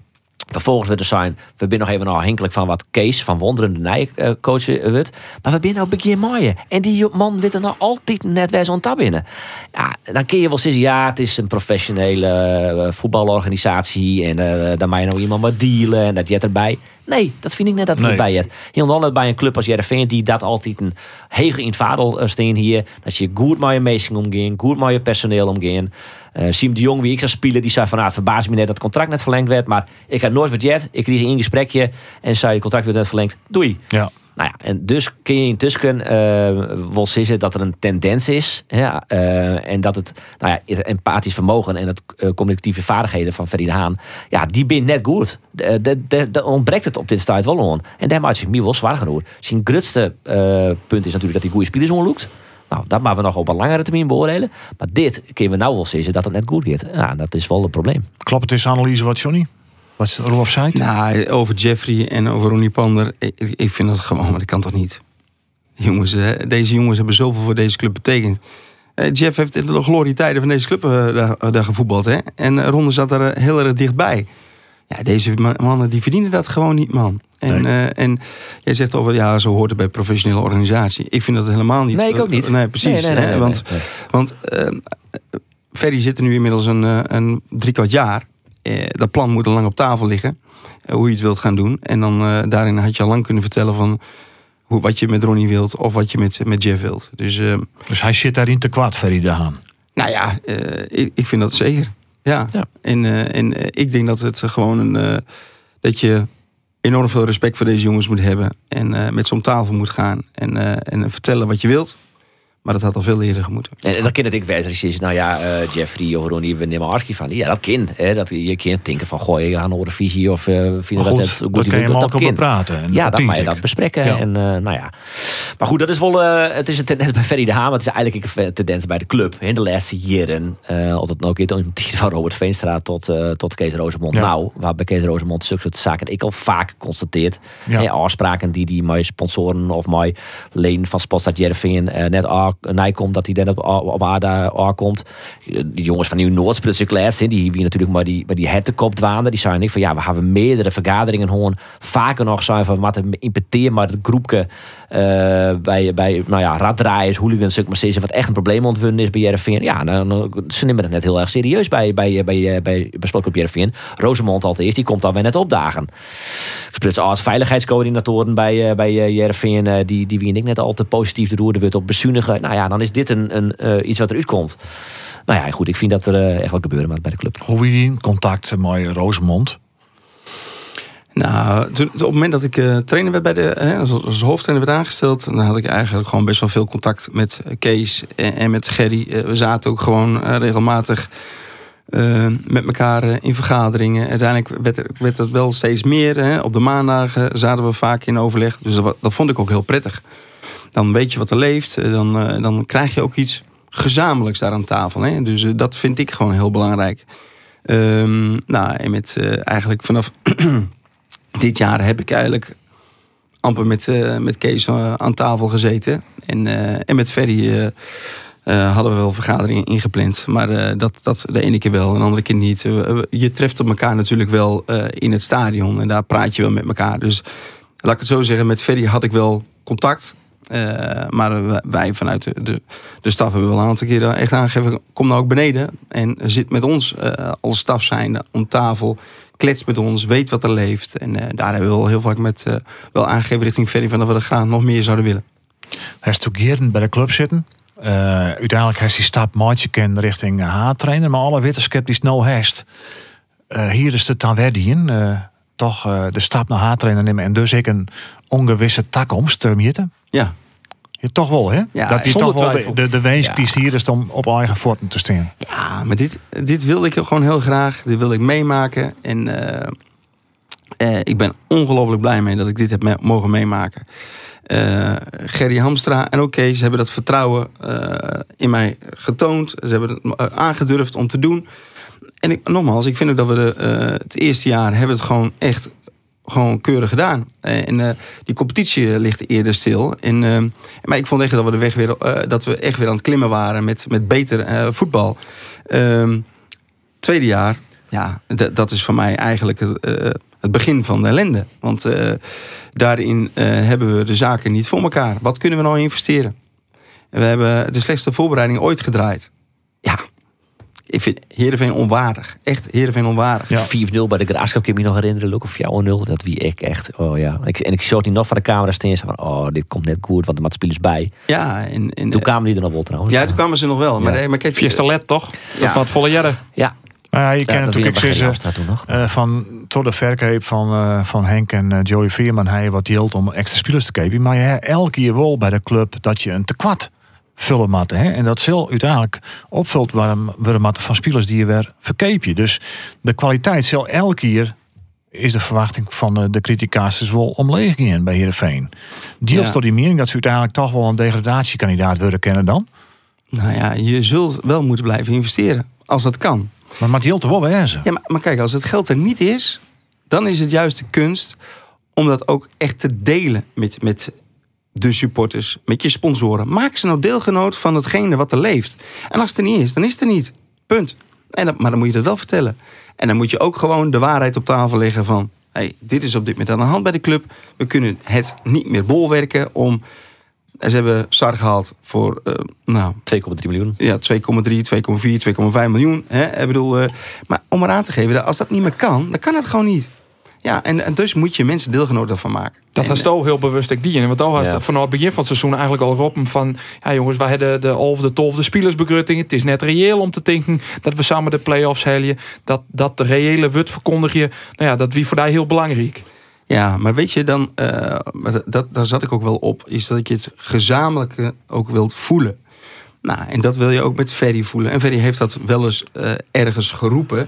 Vervolgens we er zijn, we zijn nog even afhankelijk van wat Kees van Wonderen de Nij eh, coach eh, wordt. Maar we zijn nou begin mooie. En die man weet er nou altijd net wel zo'n tab binnen. Ja, dan kun je wel zeggen, ja, het is een professionele eh, voetbalorganisatie. En eh dan mag je nou iemand maar dealen en dat je erbij. Nee, dat vind ik net dat Nee. bij je. Heel anders bij een club als Jereveen die dat altijd een hege in eh, steen hier. Dat je goed met je meesting omgaan, goed met je personeel omgaan. Eh Siem de Jong, wie ik zou spelen, die zei van, ah, het verbaast me net dat het contract net verlengd werd. Maar ik had nooit wat jet. Ik kreeg een gesprekje en zei, je contract werd net verlengd. Doei. Ja. Nou ja, en dus kun je intussen eh wel zeggen dat er een tendens is. Ja, eh, en dat het, nou ja, het empathisch vermogen en het communicatieve vaardigheden van Ferry de Haan, ja, die ben net goed. De ontbreekt het op dit stuit wel aan. En daar maakt zich wel zwaar genoeg. Zijn grootste punt is natuurlijk dat hij goede spelers onloekt. Nou, dat maken we nog op een langere termijn beoordelen. Maar dit kunnen we nou wel zeggen dat het net goed gaat. Ja, dat is wel een probleem. Klopt het is analyse wat Johnny? Wat Rolf zei? Nou, over Jeffrey en over Ronnie Pander. Ik, ik vind dat gewoon, maar dat kan toch niet. Jongens, hè, deze jongens hebben zoveel voor deze club betekend. Eh, Jeff heeft in de glorietijden van deze club eh, daar, daar gevoetbald. Hè? En Ronde zat er eh, heel erg dichtbij. Ja, deze ma- mannen die verdienen dat gewoon niet, man. En, Nee. eh, en jij zegt over, ja, zo hoort het bij een professionele organisatie. Ik vind dat helemaal niet. Nee, ik ook niet. Nee, precies. Nee, nee, nee, hè, nee, want nee, nee. want eh, Ferry zit er nu inmiddels een, eh, een drie kwart jaar. Eh, dat plan moet al lang op tafel liggen. eh, hoe je het wilt gaan doen. En dan eh, daarin had je al lang kunnen vertellen van hoe, wat je met Ronnie wilt of wat je met, met Jeff wilt. Dus eh, Dus hij zit daarin te kwaad, Ferry de Haan. nou ja, eh, ik, ik vind dat zeker. Ja. Ja. En, eh, en eh, ik denk dat het gewoon een. eh, dat je enorm veel respect voor deze jongens moet hebben. En eh, met ze om tafel moet gaan. En, en vertellen wat je wilt. Maar dat had al veel eerder gemoeten. En, en dan kan het ik weten. als je zegt, nou ja, eh, Jeffrey of Ronnie, we nemen Arski van. Ja, dat kan. Hè, dat, je kan denken van, gooi je aan een visie of eh vinden dat goed, het dat goed kan je dat ook praten. En Ja, dan mag je dat. Ja. En eh, nou ja. Maar goed, dat is wel. eh, het is een tendens bij Ferry de Haan. Maar het is eigenlijk een tendens bij de club. In de laatste jaren. eh altijd nog een keer van Robert Veenstra tot, eh, tot Kees Rosemond. Ja. Nou, waar bij Kees Rosemond zulke soort zaken ik al vaak constateerd. Ja. Hè, afspraken die die mijn sponsoren of mijn leen van Spotstad Jervin net aan komt dat hij dan op, op aarde aankomt. Die jongens van Nieuw Noordsprutse klas, die wie natuurlijk maar die, maar die hertenkop dwaanden. Die zeiden niet van ja, we hebben meerdere vergaderingen gewoon vaker nog zijn van wat impeteer maar het groepje eh, bij, bij nou ja, raddraaiers, hooligans, maar zeggen, wat echt een probleem ontwinnen is bij Jervin. Ja, dan, dan- ze nemen het net heel erg serieus bij, bij, bij, bij, bij, bij Sportclub Jervin. Rosemond al eerst, die komt dan weer net opdagen. Splits als veiligheidscoördinatoren bij, eh, bij Jervin, eh, die, die wie en ik net al te positief de roerde wordt op bezuinigen. Nou ja, dan is dit een, een, eh, iets wat eruit komt. Nou ja, goed, ik vind dat er eh, echt wat gebeuren moet bij de club. Hoe wie in contact met Rosemond? Nou, toen, op het moment dat ik eh, trainer werd bij de, hè, als, hoofdtrainer werd aangesteld, dan had ik eigenlijk gewoon best wel veel contact met Kees en, met Gerry. Eh, we zaten ook gewoon eh, regelmatig met elkaar in vergaderingen. Uiteindelijk werd, er, het wel steeds meer. Hè. Op de maandagen zaten we vaak in overleg. Dus dat, dat vond ik ook heel prettig. Dan weet je wat er leeft. Dan, dan krijg je ook iets gezamenlijks daar aan tafel. Hè. Dus dat vind ik gewoon heel belangrijk. Ehm, nou, en met eigenlijk vanaf dit jaar heb ik eigenlijk amper met, eh, met Kees eh, aan tafel gezeten. En, eh, en met Ferry hadden we wel vergaderingen ingepland. Maar dat, dat de ene keer wel en de andere keer niet. Je treft op elkaar natuurlijk wel in het stadion. En daar praat je wel met elkaar. Dus laat ik het zo zeggen, met Ferry had ik wel contact. Maar wij- vanuit de, de, de staf hebben wel een aantal keren echt aangegeven... kom nou ook beneden en zit met ons eh, als staf zijnde om tafel... klets met ons, weet wat er leeft. En eh, daar hebben we wel heel vaak met eh, wel aangegeven richting Ferry... van dat we er graag nog meer zouden willen. Hij is bij de club zitten. Eh, uiteindelijk heeft hij stap maatje ken richting H-trainer. Maar alle wetenschap die no heeft. Eh, hier is het dan weer die eh, toch de stap naar H-trainer nemen. En dus ik een ongewisse takkomst. Uh, Mierte. Ja, Ja, toch wel, hè? Ja, dat zonder toch wel de, de, de wens Ja. die hier is om op eigen voeten te staan. Ja, maar dit, dit wilde ik gewoon heel graag. Dit wilde ik meemaken. En eh, eh, ik ben ongelooflijk blij mee dat ik dit heb me- mogen meemaken. Eh, Gerry Hamstra en ook Kees hebben dat vertrouwen in mij getoond. Ze hebben het aangedurfd om te doen. En ik, nogmaals, ik vind ook dat we de, het eerste jaar hebben het gewoon echt gewoon keurig gedaan. Eh, En eh, die competitie ligt eerder stil. En, eh, maar ik vond echt dat we de weg weer, eh, dat we echt weer aan het klimmen waren met, met beter eh, voetbal. Ehm, tweede jaar, ja, dat is voor mij eigenlijk het, eh, begin van de ellende. Want eh, daarin eh, hebben we de zaken niet voor elkaar. Wat kunnen we nou investeren? En we hebben de slechtste voorbereiding ooit gedraaid. Ja, ik vind Heerenveen onwaardig. Echt Heerenveen onwaardig. Ja. 4-0 bij de Graafschap, kan ik me nog herinneren, Luc, of 4-0. Dat wie ik echt, oh ja. Ik, en ik shot die nog van de camera staan van, oh, dit komt net goed, want er maat spelers bij. Ja, en, en, Toen kwamen die er nog wel trouwens. ja, toen kwamen ze nog wel. Maar, Ja. nee, maar kijk, Fiesta Let, toch? Ja. Dat volle jaren. Ja, Nou ja, je ja kent natuurlijk zeggen, nog. eh, van tot de verkoop van, eh, van Henk en eh, Joey Veerman hij wat hield om extra spelers te kopen. Maar je hebt elke keer wel bij de club dat je een tekwart vullen moet. Hè? En dat zal uiteindelijk opvult waarom we moeten van spelers die je weer verkeep je. Dus de kwaliteit zal elke keer is de verwachting van de, criticasters wel omleeg gaan bij Heerenveen. Deels Ja. door die mening dat ze uiteindelijk toch wel een degradatiekandidaat willen kennen dan. Nou ja, je zult wel moeten blijven investeren. Als dat kan. Maar Mathilde te wel wezen. Ja, maar, maar kijk, als het geld er niet is, dan is het juist de kunst om dat ook echt te delen met, met de supporters, met je sponsoren. Maak ze nou deelgenoot van hetgene wat er leeft. En als het er niet is, dan is het er niet. Punt. En dat, maar dan moet je dat wel vertellen. En dan moet je ook gewoon de waarheid op tafel leggen van... Hey, dit is op dit moment aan de hand bij de club. We kunnen het niet meer bolwerken om... En ze hebben Sar gehaald voor, eh, nou, 2,3 miljoen. ja, 2,3, 2,4, 2,5 miljoen. Hè? Ik bedoel, eh, maar om eraan te geven, als dat niet meer kan, dan kan het gewoon niet. Ja, en, en dus moet je mensen deelgenoot daarvan maken. Dat was toch heel bewust ik die. En want al was Ja. het vanaf het begin van het seizoen eigenlijk al roepen van... Ja jongens, wij hebben de 11 de 12 spelersbegrutting. Het is net reëel om te denken dat we samen de play-offs halen. Dat, dat de reële wut verkondig je. Nou ja, dat wie voor mij heel belangrijk. Ja, maar weet je, dan, eh, dat- daar zat ik ook wel op, is dat je het gezamenlijke ook wilt voelen. Nou, en dat wil je ook met Ferry voelen. En Ferry heeft dat wel eens eh, ergens geroepen.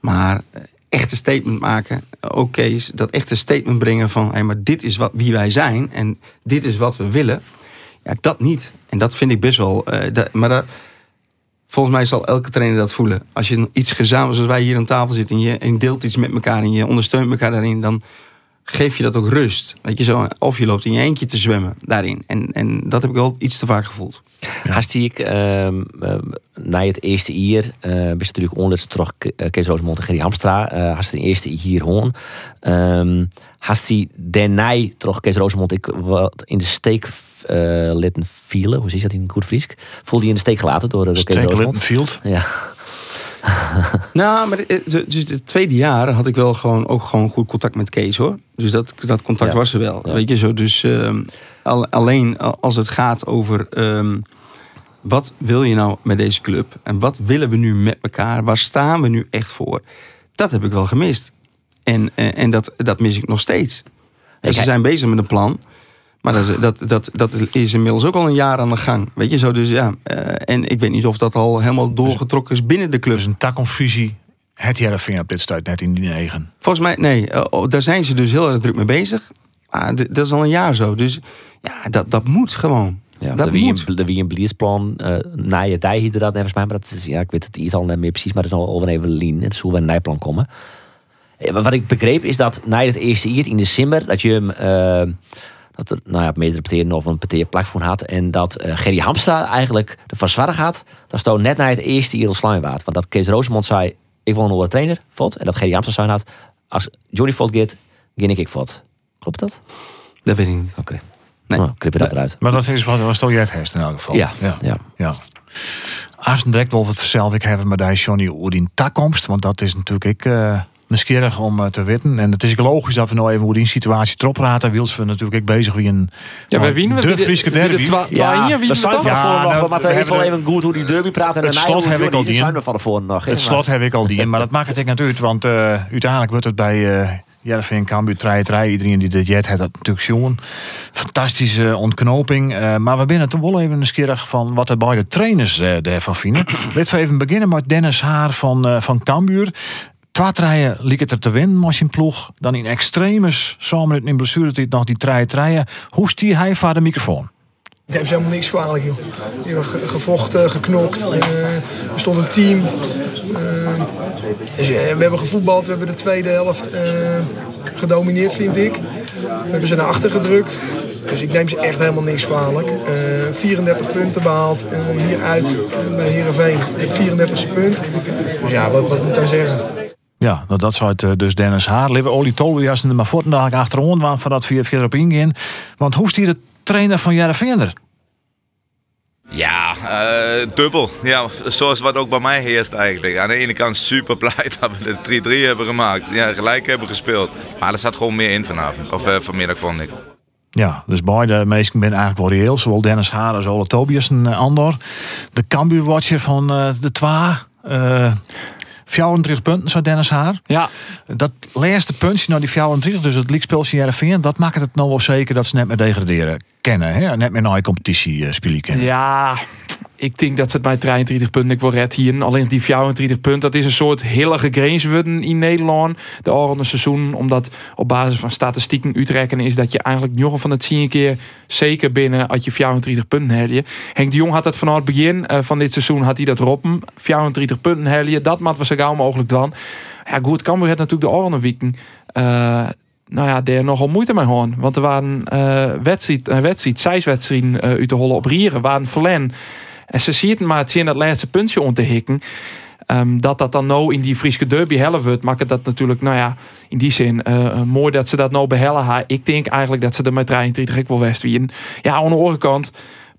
Maar echt een statement maken, oké, dat echt een statement brengen van... Hey, maar dit is wat, wie wij zijn en dit is wat we willen. Ja, dat niet. En dat vind ik best wel... eh, maar dat, volgens mij zal elke trainer dat voelen. Als je iets gezamenlijk, zoals wij hier aan tafel zitten... en je, en deelt iets met elkaar en je ondersteunt elkaar daarin... dan geef je dat ook rust. Weet je zo? Of je loopt in je eentje te zwemmen daarin. En, en dat heb ik wel iets te vaak gevoeld. Hast ik ehm, ehm, na het eerste jaar, eh bist natuurlijk onlangs terug eh, Kees Rosemond en Gerry Hamstra, eh hast de eerste hier hoorn. Ehm hast die daarna terug Kees Rosemond ik wat in de steek eh litten vielen. Hoe zie je dat in goed Fries? Voelde je in de steek gelaten door, eh, door Kees Stenkel Rosemond? Field. Ja. Nou, maar dus het tweede jaar had ik wel gewoon ook gewoon goed contact met Kees hoor. Dus dat, dat contact Ja. was er wel. Ja. Weet je zo. Dus ehm, al- alleen als het gaat over ehm, wat wil je nou met deze club en wat willen we nu met elkaar? Waar staan we nu echt voor? Dat heb ik wel gemist. En, en, en dat, dat mis ik nog steeds. En ze zijn bezig met een plan. Maar dat, is- dat, dat, dat is inmiddels ook al een jaar aan de gang. Weet je zo, dus ja. eh, en ik weet niet of dat al helemaal doorgetrokken is binnen de club. Dus een takomfusie. Het Heerenveen op dit stuit net in die negen. Volgens mij, nee, eh, oh, daar zijn ze dus heel erg druk mee bezig. Maar d- dat is al een jaar zo. Dus ja, dat, dat moet gewoon. Ja, dat wie moet. een, er wie een beleidsplan uh, na je tijd hier dat volgens mij, maar dat is, ja, ik weet het iets al niet meer precies, maar dat is al even lean. En zo we een nijplan komen. Eh, Wat ik begreep is dat na het eerste jaar in december dat je hem eh, dat er nou ja, meerdere partijen of een partij plakvoen had en dat eh Gerry Hamstra eigenlijk de van gaat. Dat stond net na het eerste jaar slime waard. Want dat Kees Roosemond zei, ik wil een trainer, valt. En dat Gerry zei had, als Johnny Valt gaat, ging ik ik valt. Klopt dat? Dat weet ik niet. Oké. Nee. Nou, knippen dat eruit. Maar dat is wat was toch jij het herst in elk geval. Ja, ja. ja. ja. Als direct wel wat zelf ik hebben met die Johnny over die takkomst, want dat is natuurlijk ik uh, nieuwsgierig om uh, te weten. En het is ook logisch dat we nou even hoe die situatie erop praten. Wiels we natuurlijk ook bezig wie een Ja, wij winnen. de Friese derby. Ja, dat zijn van Ja, nog, nou, maar het is wel even goed hoe die derby praat en het de slot heb ik al die. van tevoren nog. Het slot heb ik al die in, maar dat maakt het ik uit, want uh, uiteindelijk wordt het bij uh, Jervin Cambuur treiterij. Iedereen die dit jet heeft dat natuurlijk jongen. Fantastische ontknoping. Uh, maar we binnen toch wel even nieuwsgierig van wat er bij de trainers uh, daarvan vinden. Laten we even beginnen met Dennis Haar van, uh, van Cambuur. Treien liep het er te winnen, je ploeg. Dan in extremes, samen in blessuretijd nog die treien treien. Hoe stier hij van de microfoon? Ik heb ze helemaal niks kwalijk, joh. Die hebben gevochten, geknokt. Uh, er stond een team. Uh, dus, uh, we hebben gevoetbald, we hebben de tweede helft gedomineerd, vind ik. We hebben ze naar achter gedrukt. Dus ik neem ze echt helemaal niks kwalijk. 34 punten behaald hieruit bij Heerenveen. Het 34ste punt. Dus ja, wat, wat moet daar zeggen? Ja, nou, dat zou het eh, dus Dennis Haar. Lieve Oli Tolbias en de voortdag achterom waren voordat we verder op ingaan. Want hoe is die de trainer van Jereveen er? Ja, eh, dubbel. Ja, zoals wat ook bij mij heerst eigenlijk. Aan de ene kant super blij dat we de 3-3 hebben gemaakt. Ja, gelijk hebben gespeeld. Maar er zat gewoon meer in vanavond. Of eh, vanmiddag vond ik. Ja, dus beide meesten ben eigenlijk wel reëel. Zowel Dennis Haar als Ole Tobias en Andor. De Cambuur-watcher van uh, de Twa. Uh, 34 punten, zou Dennis Haar. Ja. Dat laatste puntje, nou die 34, dus het leaguespeltje Jereveen, dat maakt het nou wel zeker dat ze net meer degraderen kennen. Hè? Net meer naar competitie uh, spelen kennen. Ja, ik denk dat ze het bij 33 punten ik wil red hier. Alleen die 34 punten, dat is een soort heilige grens in Nederland. De oranje seizoen, omdat op basis van statistieken uitrekken is dat je eigenlijk nog van het zien keer zeker binnen als je 34 punten helje. Henk de Jong had dat vanaf het begin uh, van dit seizoen had hij dat roppen. 34 punten helje, dat moet we zo gauw mogelijk dan. Ja goed, Cambuur het natuurlijk de oranje weken. Uh, nou ja, daar nogal moeite mee hoor. Want er waren uh, wedstrijd, uh, wedstrijd, zes wedstrijden uh, uit de holle op Rieren, waren verlen. En ze ziet maar het zien dat laatste puntje om te hikken. Um, dat dat dan nou in die Friese derby hellen wordt, maakt dat natuurlijk, nou ja, in die zin uh, mooi dat ze dat nou behellen. Ik denk eigenlijk dat ze er met 33 ik wel west winnen. Ja, aan de andere kant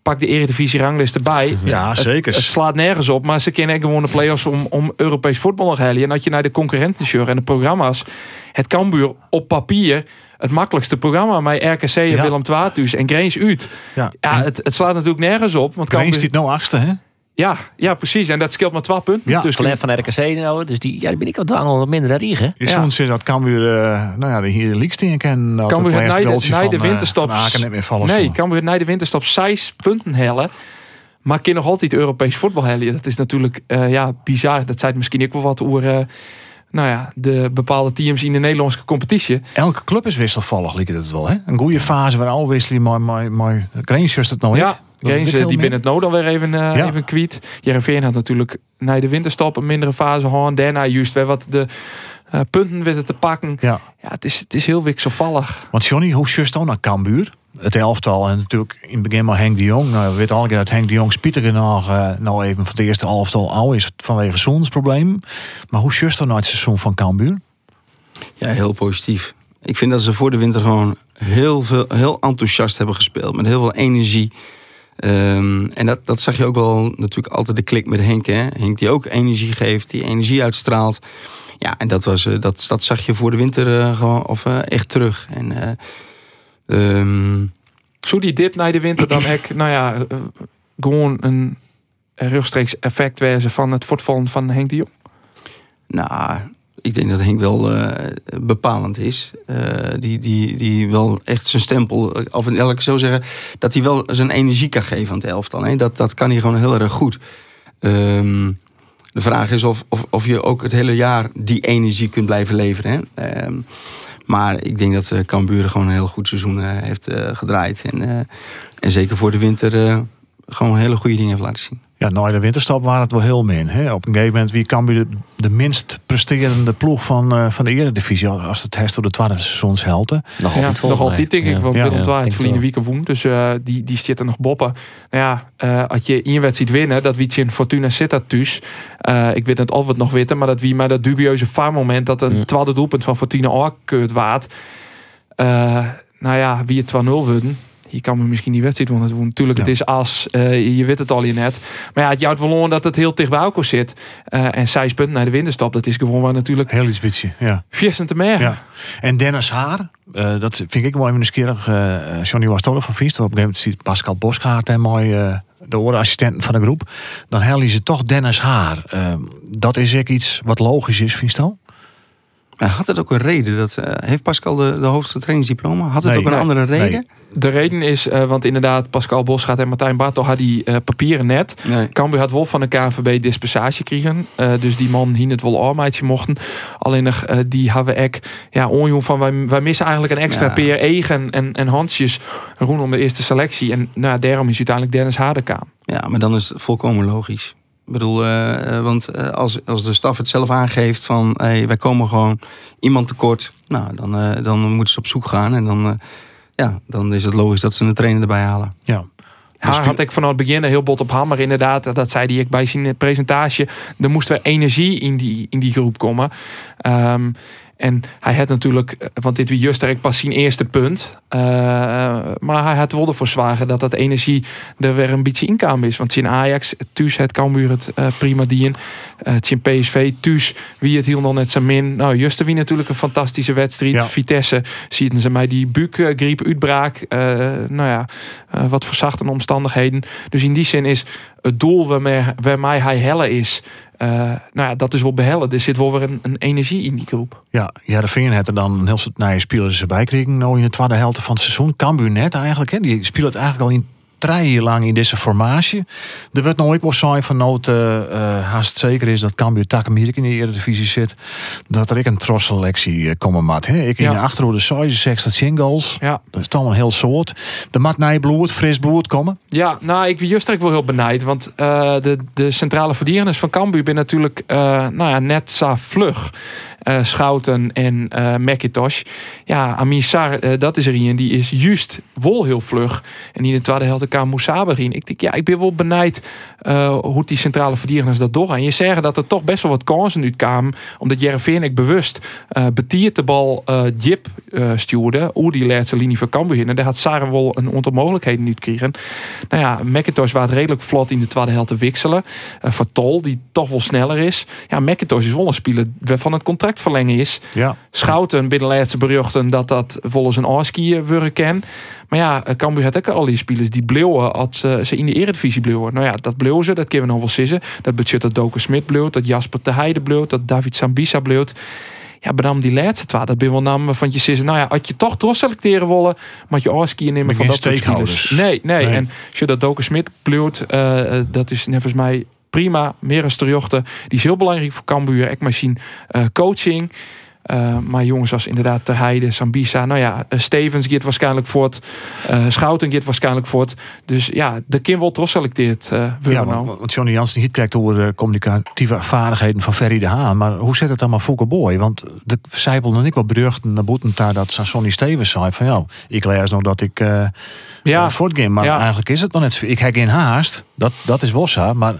pak de Eredivisie ranglist erbij. Ja, zeker. Het, het, slaat nergens op, maar ze kennen gewoon de play-offs om, om Europees voetbal nog hellen. En dat je naar de concurrenten en de programma's, het Cambuur op papier het makkelijkste programma. Met RKC en ja. Willem II en Greens uit. Ja, ja het, het slaat natuurlijk nergens op. Want Greens Cambuur... nou achtste, hè? Ja, ja, precies. En dat scheelt maar 12 punten. Ja, dus van RKC nou, dus die, ja, die ben ik al wat minder riegen. Je ja. zegt dat Cambuur, uh, nou ja, de hier de league kennen. Cambuur het na de, na de winterstop. Nee, Cambuur na de winterstop 6 punten hellen. Maar kan nog altijd Europees voetbal hellen. Dat is natuurlijk uh, ja, bizar. Dat zei misschien ook wel wat over nou ja, de bepaalde teams in de Nederlandse competitie. Elke club is wisselvallig, lijkt het wel. Hè? Een goede fase waar al wisselen, maar, maar, maar het nou Ja, Greens die binnen het nood alweer even, uh, ja. even kwiet. Jereveen had natuurlijk na de winterstop een mindere fase gehad. Daarna juist weer wat de uh, punten weten te pakken. Ja, ja het, is, het is heel wisselvallig. Want Johnny, hoe just dan naar Cambuur? Het elftal en natuurlijk in het begin maar Henk de Jong. Nou, we weten al dat Henk de Jong Spieter nog uh, nou even voor het eerste elftal oud is vanwege zoensprobleem. Maar hoe just dan naar het seizoen van Cambuur? Ja, heel positief. Ik vind dat ze voor de winter gewoon heel, veel, heel enthousiast hebben gespeeld. Met heel veel energie. Um, en dat, dat zag je ook wel natuurlijk altijd de klik met Henk. Hè? Henk die ook energie geeft, die energie uitstraalt. Ja, en dat, was, dat, dat zag je voor de winter uh, gewoon of, uh, echt terug. En, uh, um... Zo die dip naar de winter dan ik, nou ja, gewoon een rechtstreeks effect wezen van het voortvallen van Henk de Jong? Nou, ik denk dat Henk wel uh, bepalend is. Uh, die, die, die wel echt zijn stempel, of laat ik zo zeggen, dat hij wel zijn energie kan geven aan het elftal. Hè? Dat, dat kan hij gewoon heel erg goed. Um, de vraag is of, of, of je ook het hele jaar die energie kunt blijven leveren. Hè? Um, maar ik denk dat Cambuur gewoon een heel goed seizoen heeft gedraaid. En, en zeker voor de winter gewoon hele goede dingen heeft laten zien. Ja, na de winterstap waren het wel heel min. Hè? Op een gegeven moment, wie kan de, de minst presterende ploeg van, uh, van de Eredivisie als het herst door de tweede seizoenshelte? Nog altijd, ja, nog altijd denk ik, want ja. Willem II week woen, dus uh, die, die zitten nog boppen. Nou ja, uh, als je één wedstrijd winnen, dat wie in Fortuna zit dat dus. ik weet niet of we het nog weten, maar dat wie maar dat dubieuze vaarmoment dat een tweede doelpunt van Fortuna ook waard. nou ja, wie het 2-0 worden je kan me misschien die wedstrijd winnen. Natuurlijk, ja. het is as. Uh, je weet het al je net. Maar ja, het jouwt wel dat het heel dicht bij elkaar zit. Uh, en zes punten naar de winterstop. Dat is gewoon waar natuurlijk... Heel iets beetje, ja. Viersten te meer. Ja. En Dennis Haar. Uh, dat vind ik wel even nieuwsgierig. Uh, Johnny was toch van Viest. Op een gegeven moment ziet Pascal Bosgaard en mooi... de orenassistent van de groep. Dan hellen ze toch Dennis Haar. dat is ook iets wat logisch is, vind je? Had het ook een reden? Dat, uh, heeft Pascal de, de hoogste trainingsdiploma? Had het nee, ook een nee, andere reden? Nee. De reden is, uh, want inderdaad, Pascal Bosgaard en Martijn Bartel hadden die uh, papieren net. Nee. Cambuur had wel van de KNVB dispensatie kregen. dus die man hier het wel arbeidje mochten. Alleen nog, die hebben ek ja, onjoen van, wij, wij missen eigenlijk een extra ja. peer egen en, en handjes roen om de eerste selectie. En nou, daarom is uiteindelijk Dennis Hadekaam. Ja, maar dan is het volkomen logisch. Ik bedoel, uh, want uh, als, als de staf het zelf aangeeft van hey, wij komen gewoon iemand tekort, nou, dan, uh, dan moeten ze op zoek gaan. En dan, ja, dan is het logisch dat ze een trainer erbij halen. Ja. Haar had ik vanaf het begin heel bot op hammer inderdaad. Dat zei hij ik bij zijn presentatie. Er moest weer energie in die, in die groep komen. Ehm, en hij had natuurlijk, eh, want dit was juist pas zijn eerste punt. Uh, maar hij had wel ervoor zwagen dat dat energie er weer een beetje inkomen is. Want in Ajax, thuis het Cambuur het uh, prima dien. Uh, in PSV, thuis wie het hield nog net zo min. Nou, Juste wie natuurlijk een fantastische wedstrijd. Ja. Vitesse, zien ze mij die buikgriep uitbraak. nou ja, wat verzachte omstandigheden. Dus in die zin is het doel waarmee, waarmee hij helle is... Uh, nou ja, dat is wel behellen. Er zit wel weer een, energie in die groep. Ja, ja de had er dan een heel soort naar je spelers erbij kregen. Nou in de tweede helft van het seizoen. Cambuur net eigenlijk. Hè. Die speelt eigenlijk al in drie jaar lang in deze formatie. Er werd nooit wel zijn van nood uh, haast zeker is dat Cambuur Takamierik in de Eredivisie zit. Dat er ik een trosselectie uh, komen. Hè? Ik in de achterhoede zei seks dat singles. Ja. Dat is toch een heel soort. De mat bloed, fris bloed komen. Ja, nou ik ben juist wel heel benijd. Want de, de centrale verdedigers van Cambuur ben natuurlijk nou ja, net zo vlug uh, Schouten en uh, McIntosh. Ja, Amin Sar, uh, dat is er een. Die is juist wel heel vlug. En in de tweede helft elkaar Moussaba in. Ik denk, ja, ik ben wel benijd hoe die centrale verdedigers dat doorgaan. Je zeggen dat er toch best wel wat kansen nu kwamen. Omdat Jereveen ik bewust betiert de bal Jip stuurde. Hoe die laatste linie van Cambuur. En daar had Sar wel een aantal niet kregen. Nou ja, McIntosh was redelijk vlot in de tweede helft te wisselen. van Tol, die toch wel sneller is. Ja, McIntosh is wel een speler van het contract verlengen is. Ja. Schouten binnen de laatste berichten dat dat volgens een Oski worden ken. Maar ja, Cambuur had ook al die spelers die bleven als ze in de Eredivisie bleven. Nou ja, dat bleven ze, dat kunnen we nog wel zeggen. Dat budget dat Doken Smit bleef, dat Jasper de Heide bleef, dat David Sambisa bleef. Ja, benam die laatste twee, dat ben wel namen van je zeggen. Nou ja, had je toch doorselecteren willen, maar je Oski nemen van dat soort spelers. Nee, nee, nee. En als je dat Doken Smit bleef, uh, dat is volgens mij prima. Meer als terjochten. Die is heel belangrijk voor Cambuur. Zien uh, coaching. Uh, maar jongens als inderdaad Ter Heide, Sambisa. Nou ja, uh, Stevens gaat waarschijnlijk voort. Uh, Schouten gaat waarschijnlijk voort. Dus ja, de kind wordt toch selecteerd. Uh, ja, nou. want Johnny Jansen niet kijkt over de communicatieve vaardigheden van Ferry de Haan. Maar hoe zit het dan maar Fouke Boy? Want de Zijpel en ik wel beruchten naar boeten daar dat Sonny Stevens zei van ja, ik lees nog dat ik ja. voortging. Maar eigenlijk is het dan net. Ik heb geen haast. Dat, dat is Wossa. Maar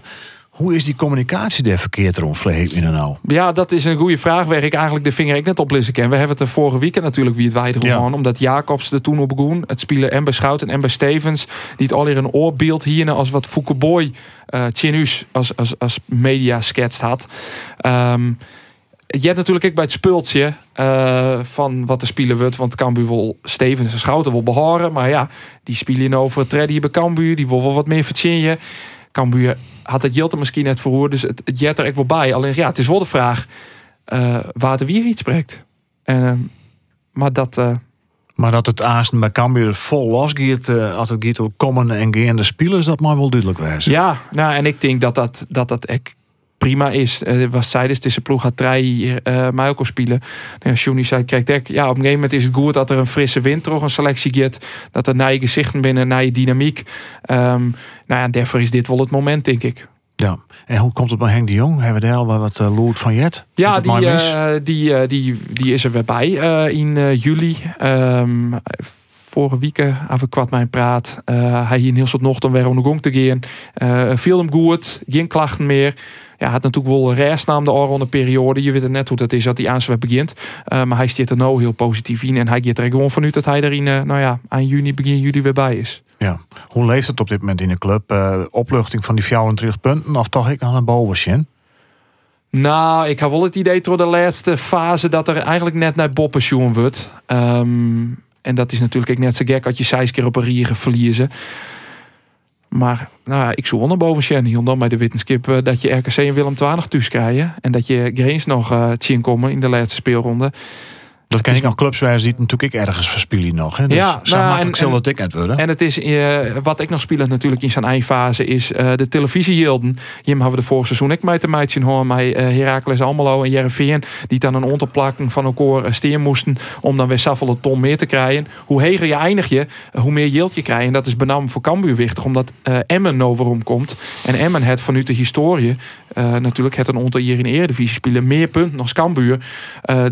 hoe is die communicatie der verkeerd rond in nou? Ja, dat is een goede vraag waar ik eigenlijk de vinger ik net op lissen ken. We hebben het er vorige week natuurlijk wie het wijder ja. omdat Jacobs er toen op begon. Het spelen en bij Schouten en bij Stevens. Die het al hier een oorbeeld hier als wat Fouke Boy uh, als, als, als media schetst had. Um, je hebt natuurlijk ook bij het spultje uh, van wat er spelen wordt. Want Cambuur wil Stevens en Schouten wil behoren. Maar ja, die spelen over het hier bij Cambuur. Die wil wel wat meer vertjennen. Cambuur had het Jilte misschien net verhoord, dus het, het jet er echt wel bij. Alleen ja, het is wel de vraag uh, waar de wie iets spreekt. Uh, maar dat. Uh, maar dat het Aasten bij Cambuur vol los gaat, uh, als het gaat komen en gaande spelers, dat mag wel duidelijk wezen. Ja, nou en ik denk dat dat, dat, dat ik prima is. Uh, was tijdens deze ploeg gaat hier uh, Michael spelen. Nou, Johnny zei, kijk, ja, op een gegeven moment is het goed dat er een frisse wind toch een selectie gaat. Dat er naar je gezichten binnen, naar je dynamiek. Um, nou ja, daarvoor is dit wel het moment, denk ik. Ja, en hoe komt het bij Henk de Jong? Hebben we daar al wat uh, Loert van Jet? Ja, die, uh, die, die, die is er weer bij in juli. Um, vorige weken even kwart mijn praat. hij hier heel soort nog dan weer om de gong te gaan. viel hem goed, geen klachten meer ja, had natuurlijk wel rest na de oranje periode. Je weet het net hoe dat is dat hij aanzwet begint. Uh, maar hij stiert er nou heel positief in. En hij gaat er gewoon vanuit dat hij er in, uh, nou ja, aan juni, begin juli weer bij is. Ja. Hoe leeft het op dit moment in de club? Uh, opluchting van die 24 punten of toch ik aan een boven Nou, ik heb wel het idee door de laatste fase dat er eigenlijk net naar Bob pensioen wordt. Um, en dat is natuurlijk net zo gek als je zes keer op een rier verliezen. Maar nou, ik zoek naar boven Shannon dan bij de wetenschap uh, dat je RKC en Willem 12 thuis krijgen. En dat je Greens nog uh, zien komen in de laatste speelronde. Dat ken ik nog clubs waar ziet natuurlijk ik ergens verspelen nog. Hè? Dus ja, zo nou, makkelijk zal het ik worden. En het is, uh, wat ik nog speel natuurlijk in zijn eindfase is uh, de televisiehielden. Hier hebben we de vorige seizoen ik met de meidje hoor, mij uh, Heracles Almelo en Jereveen die dan een onderplakking van elkaar steen moesten om dan weer zoveel ton meer te krijgen. Hoe heger je eindig je, hoe meer yield je krijgt. En dat is benam voor Cambuur wichtig, omdat Emmen overom komt. En Emmen het vanuit de historie natuurlijk het een aantal hier in de Eredivisie spelen meer punten als Cambuur.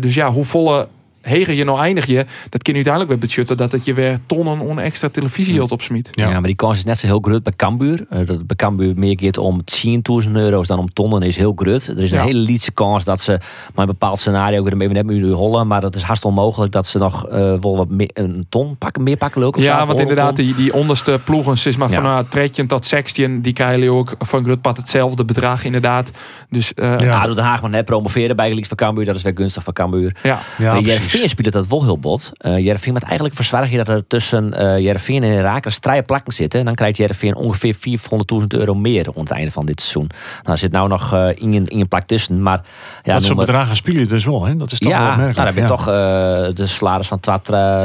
dus ja, hoe volle heger je nou eindig je, dat kan uiteindelijk weer budgetten dat het je weer tonnen on extra televisie hield op smiet. Ja. maar die kans is net zo heel groot bij Cambuur. Eh, dat bij Cambuur meer keert om 10.000 euro's dan om tonnen is heel groot. Er is een Ja. hele lietse kans dat ze maar een bepaald scenario ook net met u hollen, maar dat is haast onmogelijk dat ze nog eh, wel wat meer, een ton pakken, meer pakken zo, Ja, want inderdaad, die, die onderste ploegen, is maar Ja. van uh, 13 tot 16, die krijgen ook van Grutpad hetzelfde bedrag inderdaad. Dus eh, Ja. Ja, doet Den Haag maar net promoveren bij Gelieks van Cambuur. Dat is weer gunstig van Cambuur. ja. Ja, Jereveen speelt dat wel heel bot. Uh, Jereveen met eigenlijk verzwaar je dat er tussen eh Jereveen en Herakles drie plakken zitten. En dan krijgt Jereveen ongeveer 400.000 euro meer rond het einde van dit seizoen. Nou, er zit nou nog eh, in, een, in plak tussen. Maar ja, dat soort het- bedragen speel je dus wel, hè? Dat is toch wel ja, nou, dan heb je ja. toch eh, de salaris van twa,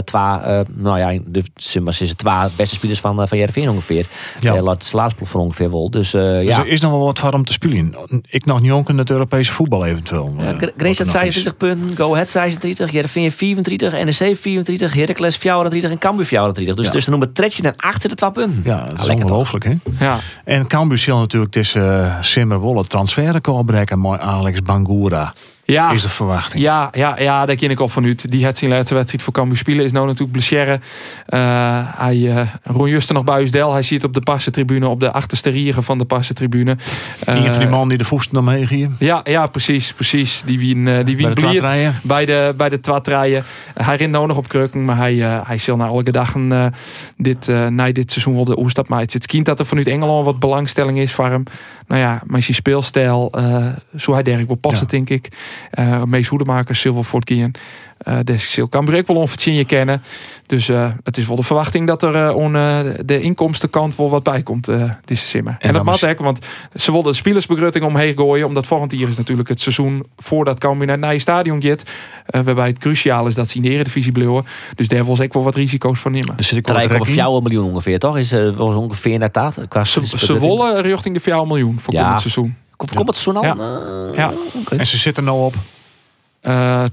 twa, eh, nou ja, de, maar, ze is twee beste spelers van, eh, van Jereveen ongeveer. Ja. Ja. laat de salarisploeg voor ongeveer wel. Dus eh, Dus ja. er is nog wel wat voor om te spelen. Ik nog niet ook in het Europese voetbal eventueel. Ja, eh, Grace had nog is. 26 punten, Go Ahead 36, Jereveen 34, NEC 34, Heracles 34 en Cambuur 34. Dus Ja. tussen nummer 13 en 8 de 2 punten. Ja, dat is ongelooflijk, hè? ja. En Cambuur zal natuurlijk deze uh, Simmer Wolle transferrecord breken. Mooi Alex Bangura ja. is de verwachting. Ja, ja, ja, daar ken ik al van uit. Die had zijn laatste wedstrijd voor Cambuur spelen. Is nou natuurlijk blessure. Eh hij, eh Ron Juster nog bij Uisdel. Hij zit op de passentribune, op de achterste rieren van de passentribune. Een van die man die de voesten omheen hier. Ja, ja, precies, precies. Die wien, eh, die wien Bij de bliert bij de, bij de twaatrijen. hij rint nou nog op kreuken, maar hij, hij zal naar alle dagen dit, na dit seizoen wel de oerstap maar Het zit kind dat er vanuit Engeland wat belangstelling is voor hem. Nou ja, maar zijn speelstijl, eh zo hij dergelijk wel passen, Ja. denk ik. Eh Mees Hoedemakers, Silver Fort Kien. Eh des Sil kan ik wel onvertien kennen. Dus eh, het is wel de verwachting dat er eh, on, eh, de inkomstenkant wel wat bij komt, eh deze simmer. En, dat mag ook, want ze wilden de spelersbegrutting omheen gooien. Omdat volgend jaar is natuurlijk het seizoen voordat Cambuur naar het nieuwe stadion gaat. eh, waarbij het cruciaal is dat ze in de Eredivisie blijven. Dus daar was ik wel wat risico's van nemen. Dus wel te rekken. 3,4 miljoen ongeveer, toch? Is uh, was ongeveer naar. Qua Ze, ze wollen richting de 4 miljoen voor Ja. komend seizoen. Komt, komt het zo nou? Ja. Eh, Ja. oké. En ze zitten nou op. Eh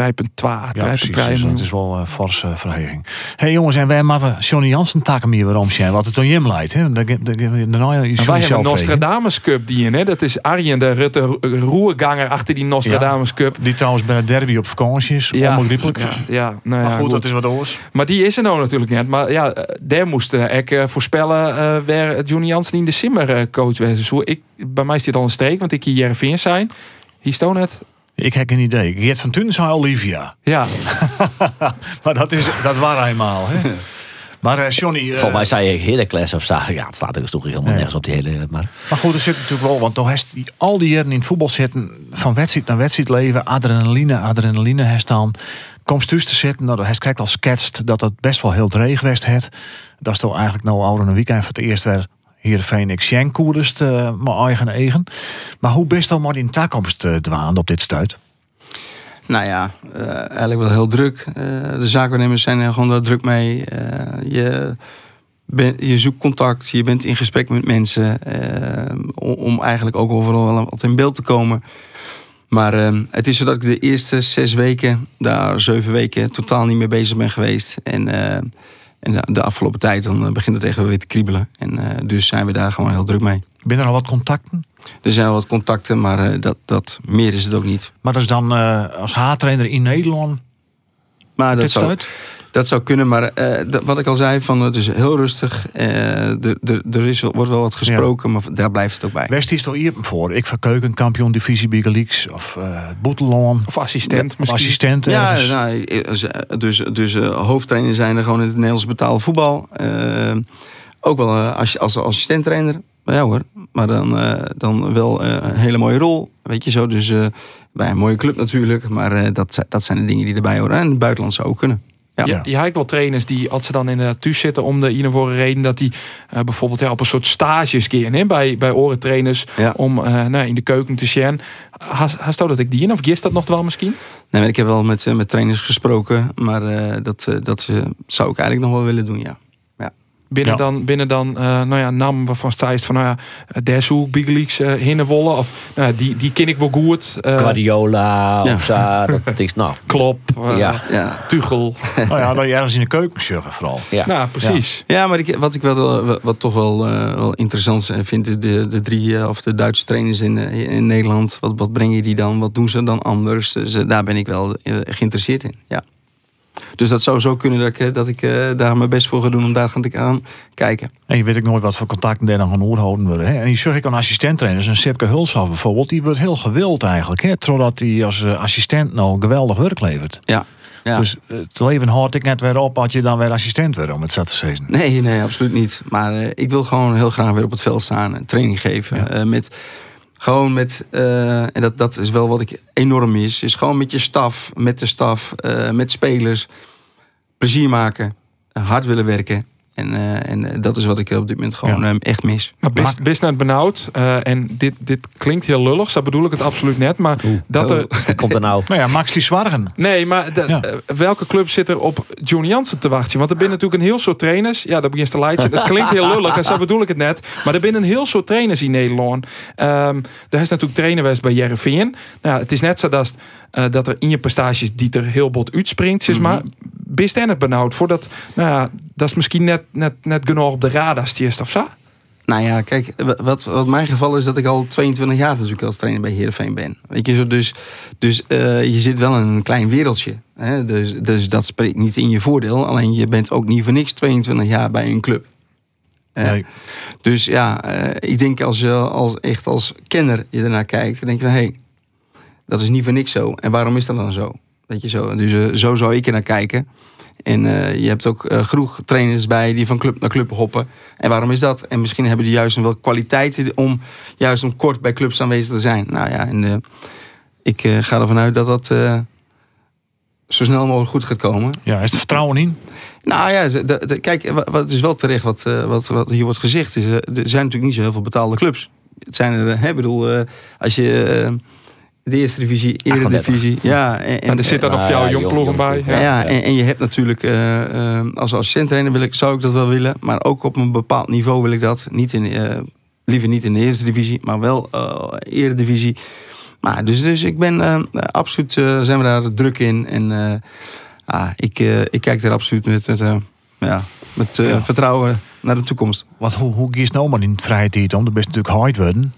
3,2, Ja, precies. 3,3 Dus dat miljoen. is wel een forse verheging. hey, jongens, en wij maken Johnny Jansen takken hier waarom zijn. Wat het dan Jim leidt. hè? En wij hebben. Nostradamus Cup die in, hè? Dat is Arjen de Rutte roerganger achter die Nostradamus Cup. Die trouwens bij de derby op vakantie is. Ja. Onbegrijpelijk. Ja, ja, nou ja, Maar goed, goed. dat is wat oors. Maar die is er nou natuurlijk net. Maar ja, eh, daar moest eh, ik eh, voorspellen eh waar Johnny Jansen in de Simmer eh, coach was. Ik, bij mij is dit al een streek, want ik hier Jereveen zijn. Hier stond het. Ik heb geen idee. Geert van Tunen zei Olivia. Ja, Maar dat, is, dat waren eenmaal. Hè? Maar eh, Johnny... eh, Volgens mij zei ik Heracles of zo. Ja, het staat er dus toch helemaal Nee. nergens op die hele... Maar Maar goed, er zit natuurlijk wel, want toch heeft die, al die jaren in het voetbal zitten, van wedstrijd naar wedstrijd leven, adrenaline, adrenaline herstaan. Komst thuis te zitten, nou, hij krijgt al schetst dat het best wel heel dreig geweest het. Dat is toch eigenlijk nou ouder een weekend voor het eerst weer hier Phoenix Shank koerst, uh, mijn eigen eigen. Maar hoe best dan maar in toekomst uh, dwaan op dit stuit? Nou ja, uh, eigenlijk wel heel druk. De zaakwaarnemers zijn er gewoon daar druk mee. Je, je zoekt contact, je bent in gesprek met mensen. om, om, eigenlijk ook overal wel wat in beeld te komen. Maar het is zo dat ik de eerste zes weken, daar zeven weken, totaal niet mee bezig ben geweest. En, en de, de, afgelopen tijd dan begint het echt weer te kriebelen. En dus zijn we daar gewoon heel druk mee. Ben er al wat contacten? Er zijn wel wat contacten, maar dat, dat, meer is het ook niet. Maar dat is dan als haartrainer in Nederland? Maar dat, zou? Dat zou kunnen, maar uh, dat, wat ik al zei, van, het is heel rustig. er is, wordt wel wat gesproken, ja. maar daar blijft het ook bij. West is toch hier voor? Ik van keukenkampioen divisie Big Leagues of uh, Boetelon. Of assistent ja, of assistent ja, nou, dus, dus hoofdtrainer zijn er gewoon in het Nederlands betaalde voetbal. ook wel als, als assistent-trainer. Ja hoor, maar dan, uh, dan wel uh, een hele mooie rol. Weet je zo, dus uh, bij een mooie club natuurlijk. Maar dat, dat zijn de dingen die erbij horen. En in het buitenland zou ook kunnen. Ja, ja. je hebt wel trainers die, als ze dan in de thuis zitten om de een of andere reden, dat die bijvoorbeeld ja, op een soort stages gaan hè, bij, bij orentrainers ja. om nou, in de keuken te zien. Hast dat ik die in of gist dat nog wel misschien? Nee, maar ik heb wel met, met trainers gesproken, maar dat, dat zou ik eigenlijk nog wel willen doen, ja. Binnen Ja. dan, binnen dan eh, nou ja, naam waarvan zij is van, nou ja, der zoek Big Leagues uh, hinnenwollen. Of, nou ja, die, die ken ik wel goed. eh, Guardiola Ja. of zo. Dat, is, nou, Klop, eh, Ja. Ja. Tuchel. Nou ja, dat je ergens in de keuken sjuggen vooral. ja. Nou, precies. Ja, maar ik, wat ik wel, wat, wat toch wel, eh, wel interessant vind, de, de, drie eh, of de Duitse trainers in, eh, in Nederland, wat, wat brengen die dan? Wat doen ze dan anders? Dus eh, daar ben ik wel eh, geïnteresseerd in. Ja. Dus dat zou zo kunnen dat ik, eh, dat ik eh, daar mijn best voor ga doen om daar gaan te gaan kijken. En je weet ook nooit wat voor contacten daar dan gaan oorhouden worden. Hè? En die zag ik aan assistenttrainers. Een Sipke Hulshoff bijvoorbeeld. Die wordt heel gewild eigenlijk. Hè? Totdat hij als eh, assistent nou geweldig werk levert. Ja. ja. Dus het leven hoort ik net weer op als je dan weer assistent wordt, om het zo te zeggen. Nee, nee, absoluut niet. Maar ik wil gewoon heel graag weer op het veld staan en training geven. Ja. Met, gewoon met, eh, en dat, dat is wel wat ik enorm mis, is gewoon met je staf, met de staf, eh, met spelers. Plezier maken, hard willen werken. En, eh, en eh, dat is wat ik op dit moment gewoon Ja. eh, echt mis. Maar best, best net benauwd. eh, en dit, dit klinkt heel lullig, zo bedoel ik het absoluut net. Maar dat er. Komt er nou? Nou ja, Max die zwargen. Nee, maar de- Ja. welke club zit er op Johnny Jansen te wachten? Want er zijn natuurlijk een heel soort trainers. Ja, dat begint te leiden. Dat klinkt heel lullig en zo bedoel ik het net. Maar er zijn een heel soort trainers in Nederland. Ehm er is natuurlijk trainer geweest bij Jereveen. Nou, ja, het is net zo dat, eh, dat er in je prestaties die er heel bot uitspringt. zeg maar best en het benauwd voordat. Nou ja, dat is misschien net, net, net genoeg op de radar stierst of zo. Nou ja, kijk, wa- wat, wat mijn geval is dat ik al 22 jaar natuurlijk als trainer bij Heerenveen ben. Weet je, zo, dus, dus eh, je zit wel in een klein wereldje. Hè? Dus, dus dat spreekt niet in je voordeel. Alleen je bent ook niet voor niks 22 jaar bij een club. Eh, Nee. Dus ja, eh, ik denk als je als, echt als kenner je ernaar kijkt, dan denk je van hé, hey, dat is niet voor niks zo. En waarom is dat dan zo? Weet je zo. Dus eh, zo zou ik er naar kijken. En eh, je hebt ook genoeg trainers bij die van club naar club hoppen. En waarom is dat? En misschien hebben die juist wel kwaliteiten om juist om kort bij clubs aanwezig te zijn. Nou ja, en eh, ik ga ervan uit dat dat zo snel mogelijk goed gaat komen. Ja, is er vertrouwen in? Nou ja, de, de- de- kijk, wa- wat is wel terecht wat, wat, wat hier wordt gezegd. Is, er zijn natuurlijk niet zo heel veel betaalde clubs. Het zijn er, hè, bedoel, als je de eerste divisie, eredivisie, ja. En, En er zit daar nog jongploegen jong- bij. ja, Ja. en, en je hebt natuurlijk eh, eh, als assistent-trainer wil ik, zou ik dat wel willen. Maar ook op een bepaald niveau wil ik dat. Niet in, eh, liever niet in de eerste divisie, maar wel eh eredivisie. Maar dus, dus ik ben absoluut, eh, zijn we daar druk in. En eh, ah, ik, eh, ik kijk daar absoluut met, met, eh, ja, met eh, Ja. vertrouwen naar de toekomst. Want hoe, hoe kies nou maar in vrije tijd om? Dat best natuurlijk hard worden.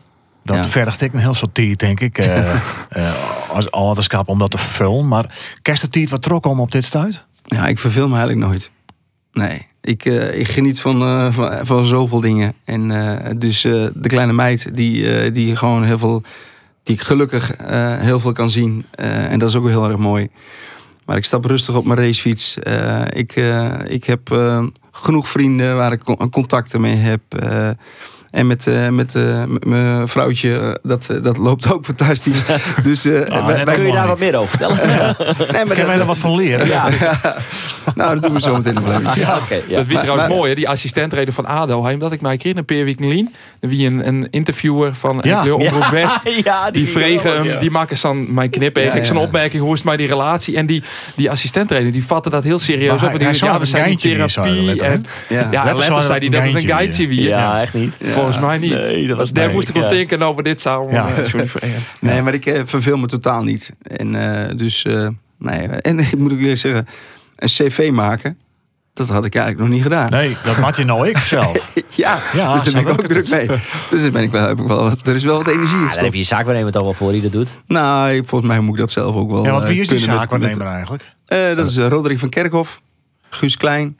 Dat Ja. vergt ik een heel soort tijd, denk ik. eh, als ouderschap om dat te vervullen. Maar kerst de tijd wat trok om op dit stuit? Ja, ik verveel me eigenlijk nooit. Nee, ik, eh, ik geniet van, van, van zoveel dingen. En dus de kleine meid die, die gewoon heel veel, die ik gelukkig heel veel kan zien. En dat is ook heel erg mooi. Maar ik stap rustig op mijn racefiets. Ik, ik heb genoeg vrienden waar ik con- contacten mee heb. En met, eh, met, eh, mijn vrouwtje, eh, dat, dat loopt ook fantastisch. dus, wij- wij- Kun je daar wat meer over vertellen? nee, maar wij er wat van leren? Ja, nou, dat doen we zo meteen nog ja ja. Dat wie trouwens maar- mooi, hè? die assistentreden van ADO. Hij dat ik mij kreeg een paar weken lien. Wie een, een interviewer van Ja. ja. Omroep West. ja, Die vregen hem, ja. die maken dan mijn knip eigenlijk Ja, zijn ja. opmerking. Hoe is het met die relatie? En die, die assistenttrainer, die vatten dat heel serieus Maar op. En hij- die ja, zou we een zijn in therapie. En, ja, Ja. ja Letten letter zou zei hij een dat het een weer. wie. Ja, echt niet. Volgens mij niet. Nee, dat was Daar moest ik ja. denken over dit. Ja. Ja. Sorry voor Ern. Nee, maar ik eh, verveel me totaal niet. En eh, dus, eh, nee. En ik moet ook eerlijk zeggen, een cv maken, dat had ik eigenlijk nog niet gedaan. Nee, dat maak je nou ik zelf. Ja, Ja, dus daar ben ik ook druk mee. Dus daar ben ik wel, heb ik wel, wat- er is wel wat energie in Ah, dan heb je je zaakwaarnemer toch wel voor die dat doet. Nou, volgens mij moet ik dat zelf ook wel Ja, want wie eh, is die zaakwaarnemer eigenlijk? eh, dat is eh, Roderick van Kerkhoff, Guus Klein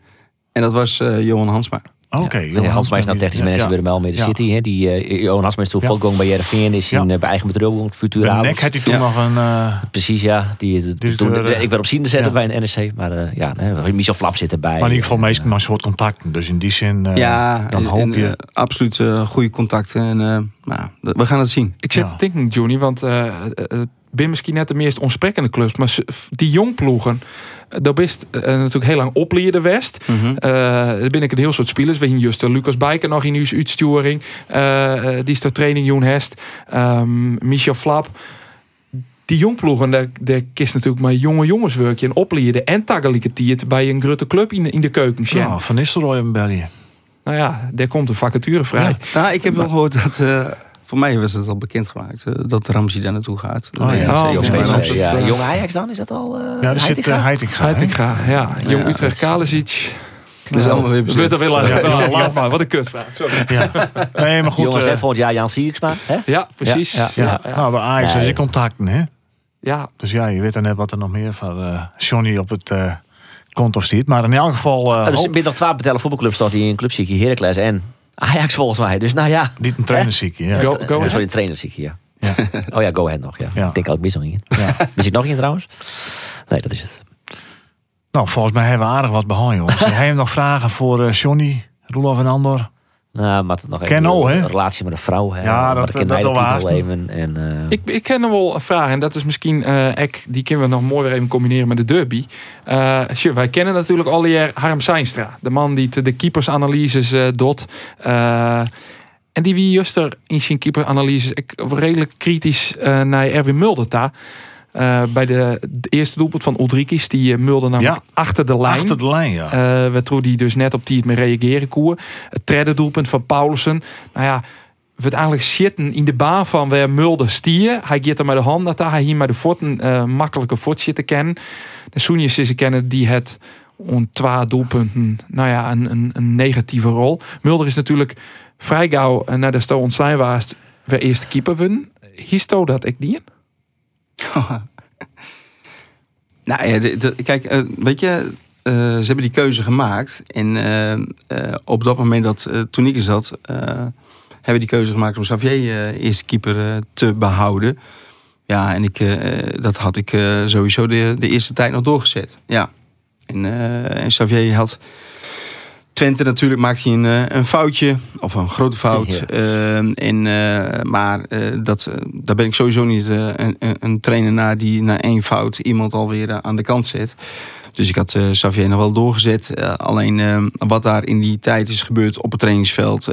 en dat was eh, Johan Hansma. Oké. Ja. Meneer Hansma is nou technisch manager bij de Ja. City. Hè. Die, eh Johan Hansma is toen Ja. volkomen bij Jereveen. Is in, Ja. eh, bij eigen bedrijf, Futura. NEC had hij toen Ja. nog een... eh, Precies, ja. Die, toen, ik werd op zien zetten ja. bij een NSC. Maar eh, ja, nee, Michel Flap zit erbij. maar in ieder geval meestal maar een soort contacten. Dus in die zin, eh, ja, dan en, hoop je... absoluut goede contacten. En, eh, nou, we gaan het zien. Ik zit Ja. te denken, Johnny, want ben misschien net de meest ontsprekkende clubs, maar die jongploegen, daar best eh, natuurlijk heel lang opleerde West. Daar ben ik een heel soort spelers. We zien juist eh, Lucas Bijker nog in uw uitsturing. eh, eh, die is de training Joen Hest. ehm, Michel Flap. Die jongploegen, daar, daar kist natuurlijk maar jonge jongenswerkje en opleiden en taggelijke tiert bij een grote club in de, in de keuken. Ja, Van Nistelrooy en België. nou ja, daar komt een vacature vrij. Nou, ik heb wel gehoord dat... eh, voor mij was het al bekendgemaakt uh, dat Ramsey daar naartoe gaat. Oh, ja. Oh, ja. eh, Jong Ajax dan, is dat al? eh Ja, daar zit Heitinga? uh, Heitinga. hè? Heitinga, ja. Jong Ja, Utrecht, Kalesic. Dat is allemaal weer We bezet. er weer laat maar, wat een kutvraag. Sorry. Ja. Nee, maar goed. Jongens, eh, het volgend jaar Jan Sierksma. Hè? Ja, precies. Ja, Ja, ja, ja, Nou, bij Ajax Nee. is je contacten, hè? ja. Dus ja, je weet dan net wat er nog meer van eh Johnny op het eh konto stiert. Maar in elk geval... eh Er hoop- zijn nog twaalf betellen voetbalclubs toch die een club zieken, Heracles en Ajax volgens mij. Dus nou ja. niet een trainerziekje. Ja. Go, go sorry, een trainer ziek hier. Ja. Oh ja, go ahead nog. Ja. Ja. Ik denk ook mis nog in. Ja. Is ik nog in trouwens? Nee, dat is het. Nou, volgens mij hebben we aardig wat behouden, jongens. Heb je nog vragen voor eh Johnny, Roelof en Andor? Nou, maar het nog even een relatie met een vrouw. Hè? Ja, dat- dat haast. leven. En, eh, Ik, ik ken nog wel een vraag. En dat is misschien, eh ek, die kunnen we nog mooi weer even combineren met de derby. Eh, tje, wij kennen natuurlijk al jaar Harm Seinstra. De man die de keepersanalyses eh doet. Eh, en die wie juist er in zijn keeperanalyses ik redelijk kritisch eh, naar Erwin Mulder ta. Eh, bij de, de eerste doelpunt van Ulrikis, die eh, Mulder namelijk Ja. achter de lijn. Achter de lijn, ja. Eh waardoor die dus net op die het mee reageren koer. Het derde doelpunt van Paulussen. Nou ja, we het eigenlijk zitten in de baan van waar Mulder stier. Hij gaat er met de hand dat hij hier met de voeten eh makkelijke voet zitten kennen. De Soenius is kennen die het on twee doelpunten, nou ja, een, een, een negatieve rol. Mulder is natuurlijk vrij gauw naar de sto ontslaan was weer eerste keeper win. Histo dat ik die? Nou ja, kijk, eh, weet je, eh, ze hebben die keuze gemaakt. En eh, op dat moment dat toen ik er zat, hebben die keuze gemaakt om Xavier eerste keeper te behouden. Ja, en ik, dat had ik sowieso de, de eerste tijd nog doorgezet. Ja. En, en Xavier had. Twente natuurlijk maakt hij een, eh, een foutje, of een grote fout. Ja. Eh, en, eh, maar eh, dat, daar ben ik sowieso niet een, een- trainer naar die na één fout iemand alweer aan de kant zet. Dus ik had Xavier nog wel doorgezet. Alleen wat daar in die tijd is gebeurd op het trainingsveld,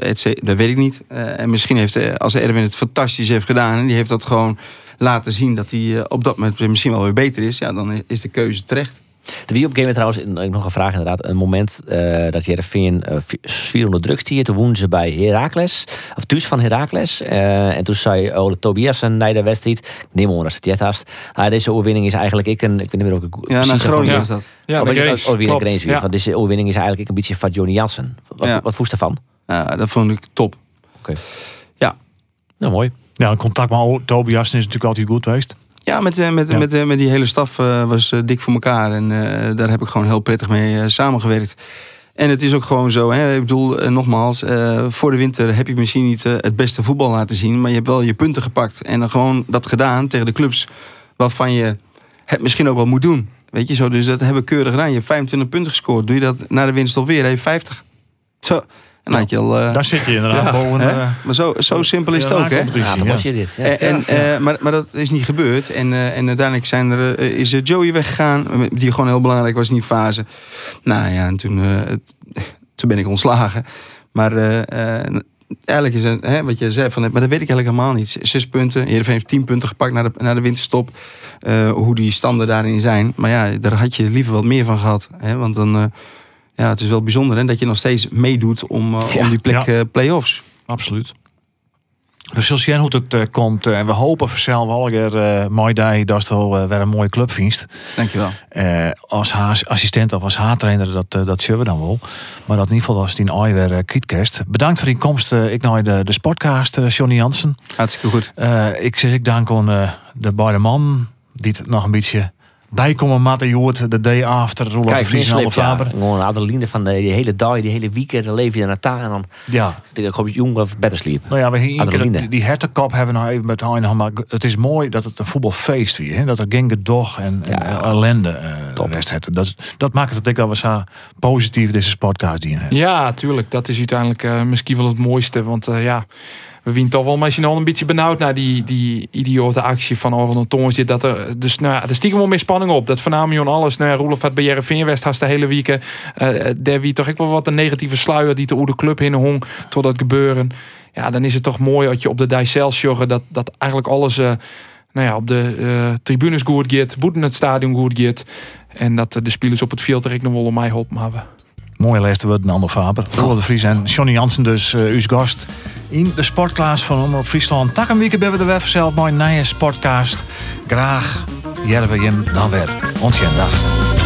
dat weet ik niet. En misschien heeft, als Erwin het fantastisch heeft gedaan... en die heeft dat gewoon laten zien dat hij op dat moment misschien wel weer beter is... ja, dan is de keuze terecht. Er wie op moment trouwens, en nog een vraag inderdaad, een moment eh, dat Jereveen uh, sfeer onder druk stiert. Toen wonen ze bij Heracles, of thuis van Heracles. Eh, en toen zei Ole Tobias een na de wedstrijd, ik neem aan dat het jet haast. Nou, deze overwinning is eigenlijk ik een, ik weet niet meer of ik Ja, naar precies Groningen was dat. Ja, de. Ja. Deze overwinning is eigenlijk een beetje van Johnny Jansen. Wat, Ja. wat voest ervan? Ja, dat vond ik top. Nou, mooi. Ja, een contact met Tobias is natuurlijk altijd goed geweest. Ja, met, eh, met, Ja. Met, eh, met die hele staf eh, was dik voor elkaar. En daar heb ik gewoon heel prettig mee samengewerkt. En het is ook gewoon zo, hè, ik bedoel, nogmaals, voor de winter heb je misschien niet het beste voetbal laten zien, maar je hebt wel je punten gepakt. En dan gewoon dat gedaan tegen de clubs waarvan je het misschien ook wel moet doen. Weet je zo, dus dat hebben we keurig gedaan. Je hebt 25 punten gescoord. Doe je dat na de winst alweer, heb je 50. Zo, en dan had je al... eh, Daar zit je inderdaad boven. hè? eh, maar zo, zo simpel is het ook, hè? Ja, dan was je dit. Ja. En, en, eh, maar, maar dat is niet gebeurd. En, eh, en uiteindelijk zijn er, is Joey weggegaan. Die gewoon heel belangrijk was in die fase. Nou ja, en toen, eh, toen ben ik ontslagen. Maar eh, eh, eigenlijk is het, hè, wat je zei, van, maar dat weet ik eigenlijk helemaal niet. Zes punten. Heerenveen heeft tien punten gepakt naar de, naar de winterstop. Eh, hoe die standen daarin zijn. Maar ja, daar had je liever wat meer van gehad. Hè? Want dan... ja, het is wel bijzonder hè, dat je nog steeds meedoet om, eh, Ja. om die plek Ja. eh, play-offs. Absoluut. We zullen zien hoe het eh, komt. En we hopen vanzelf wel weer uh, mooi dat dat wel weer een mooie club vindt. Dankjewel. Eh als haar assistent of als haartrainer, dat, eh, dat zullen we dan wel. Maar dat in ieder geval als die ooit weer uh, kietkest. Bedankt voor die komst. eh, ik naar de, de sportcast, Johnny Jansen. Hartstikke goed. Eh, ik zeg ik dank aan eh, de beide man die het nog een beetje bijkomen de Joert, de day after, Roelof de Kijk, Vries en alle Slip, ja. Gewoon Adeline van de, die hele dag, die hele weekend, dan leef je naar taal en dan Ja, dan kom je jong of better sleep. Nou ja, we hier Adrenaline. die, die hertenkop hebben we nog even met Hein maar het is mooi dat het een voetbalfeest weer, hè? dat er geen gedoch en, en Ja. ellende eh Top. rest heeft. Dat, dat maakt het ik dat we zo positief deze podcast die hebben. Ja, tuurlijk. Dat is uiteindelijk eh, misschien wel het mooiste. Want eh, ja, we wien toch wel misschien al een beetje benauwd naar die, die idiote actie van Orhan Toons. Dit Dat er, dus nou, er stiekem wel meer spanning op. Dat aan alles. Nou, ja, Roelof had bij Jereveen West haast de hele week. eh daar wie toch ik wel wat een negatieve sluier die te oude club heen hong tot dat gebeuren. Ja, dan is het toch mooi dat je op de joggen dat, dat eigenlijk alles... eh, nou ja, op de eh, tribunes goed gaat, boeten het stadion goed gaat. En dat eh, de spelers op het veld er ik nog wel om mij helpen hebben. Mooie les wordt Nando Faber. Roel de Vries en Johnny Jansen dus uh, uw gast. In de sportklaas van Omroep Friesland. Tak een week hebben we de web zelf mooi nieuwe sportcast. Graag jerven je hem dan weer. Ontzettend dag.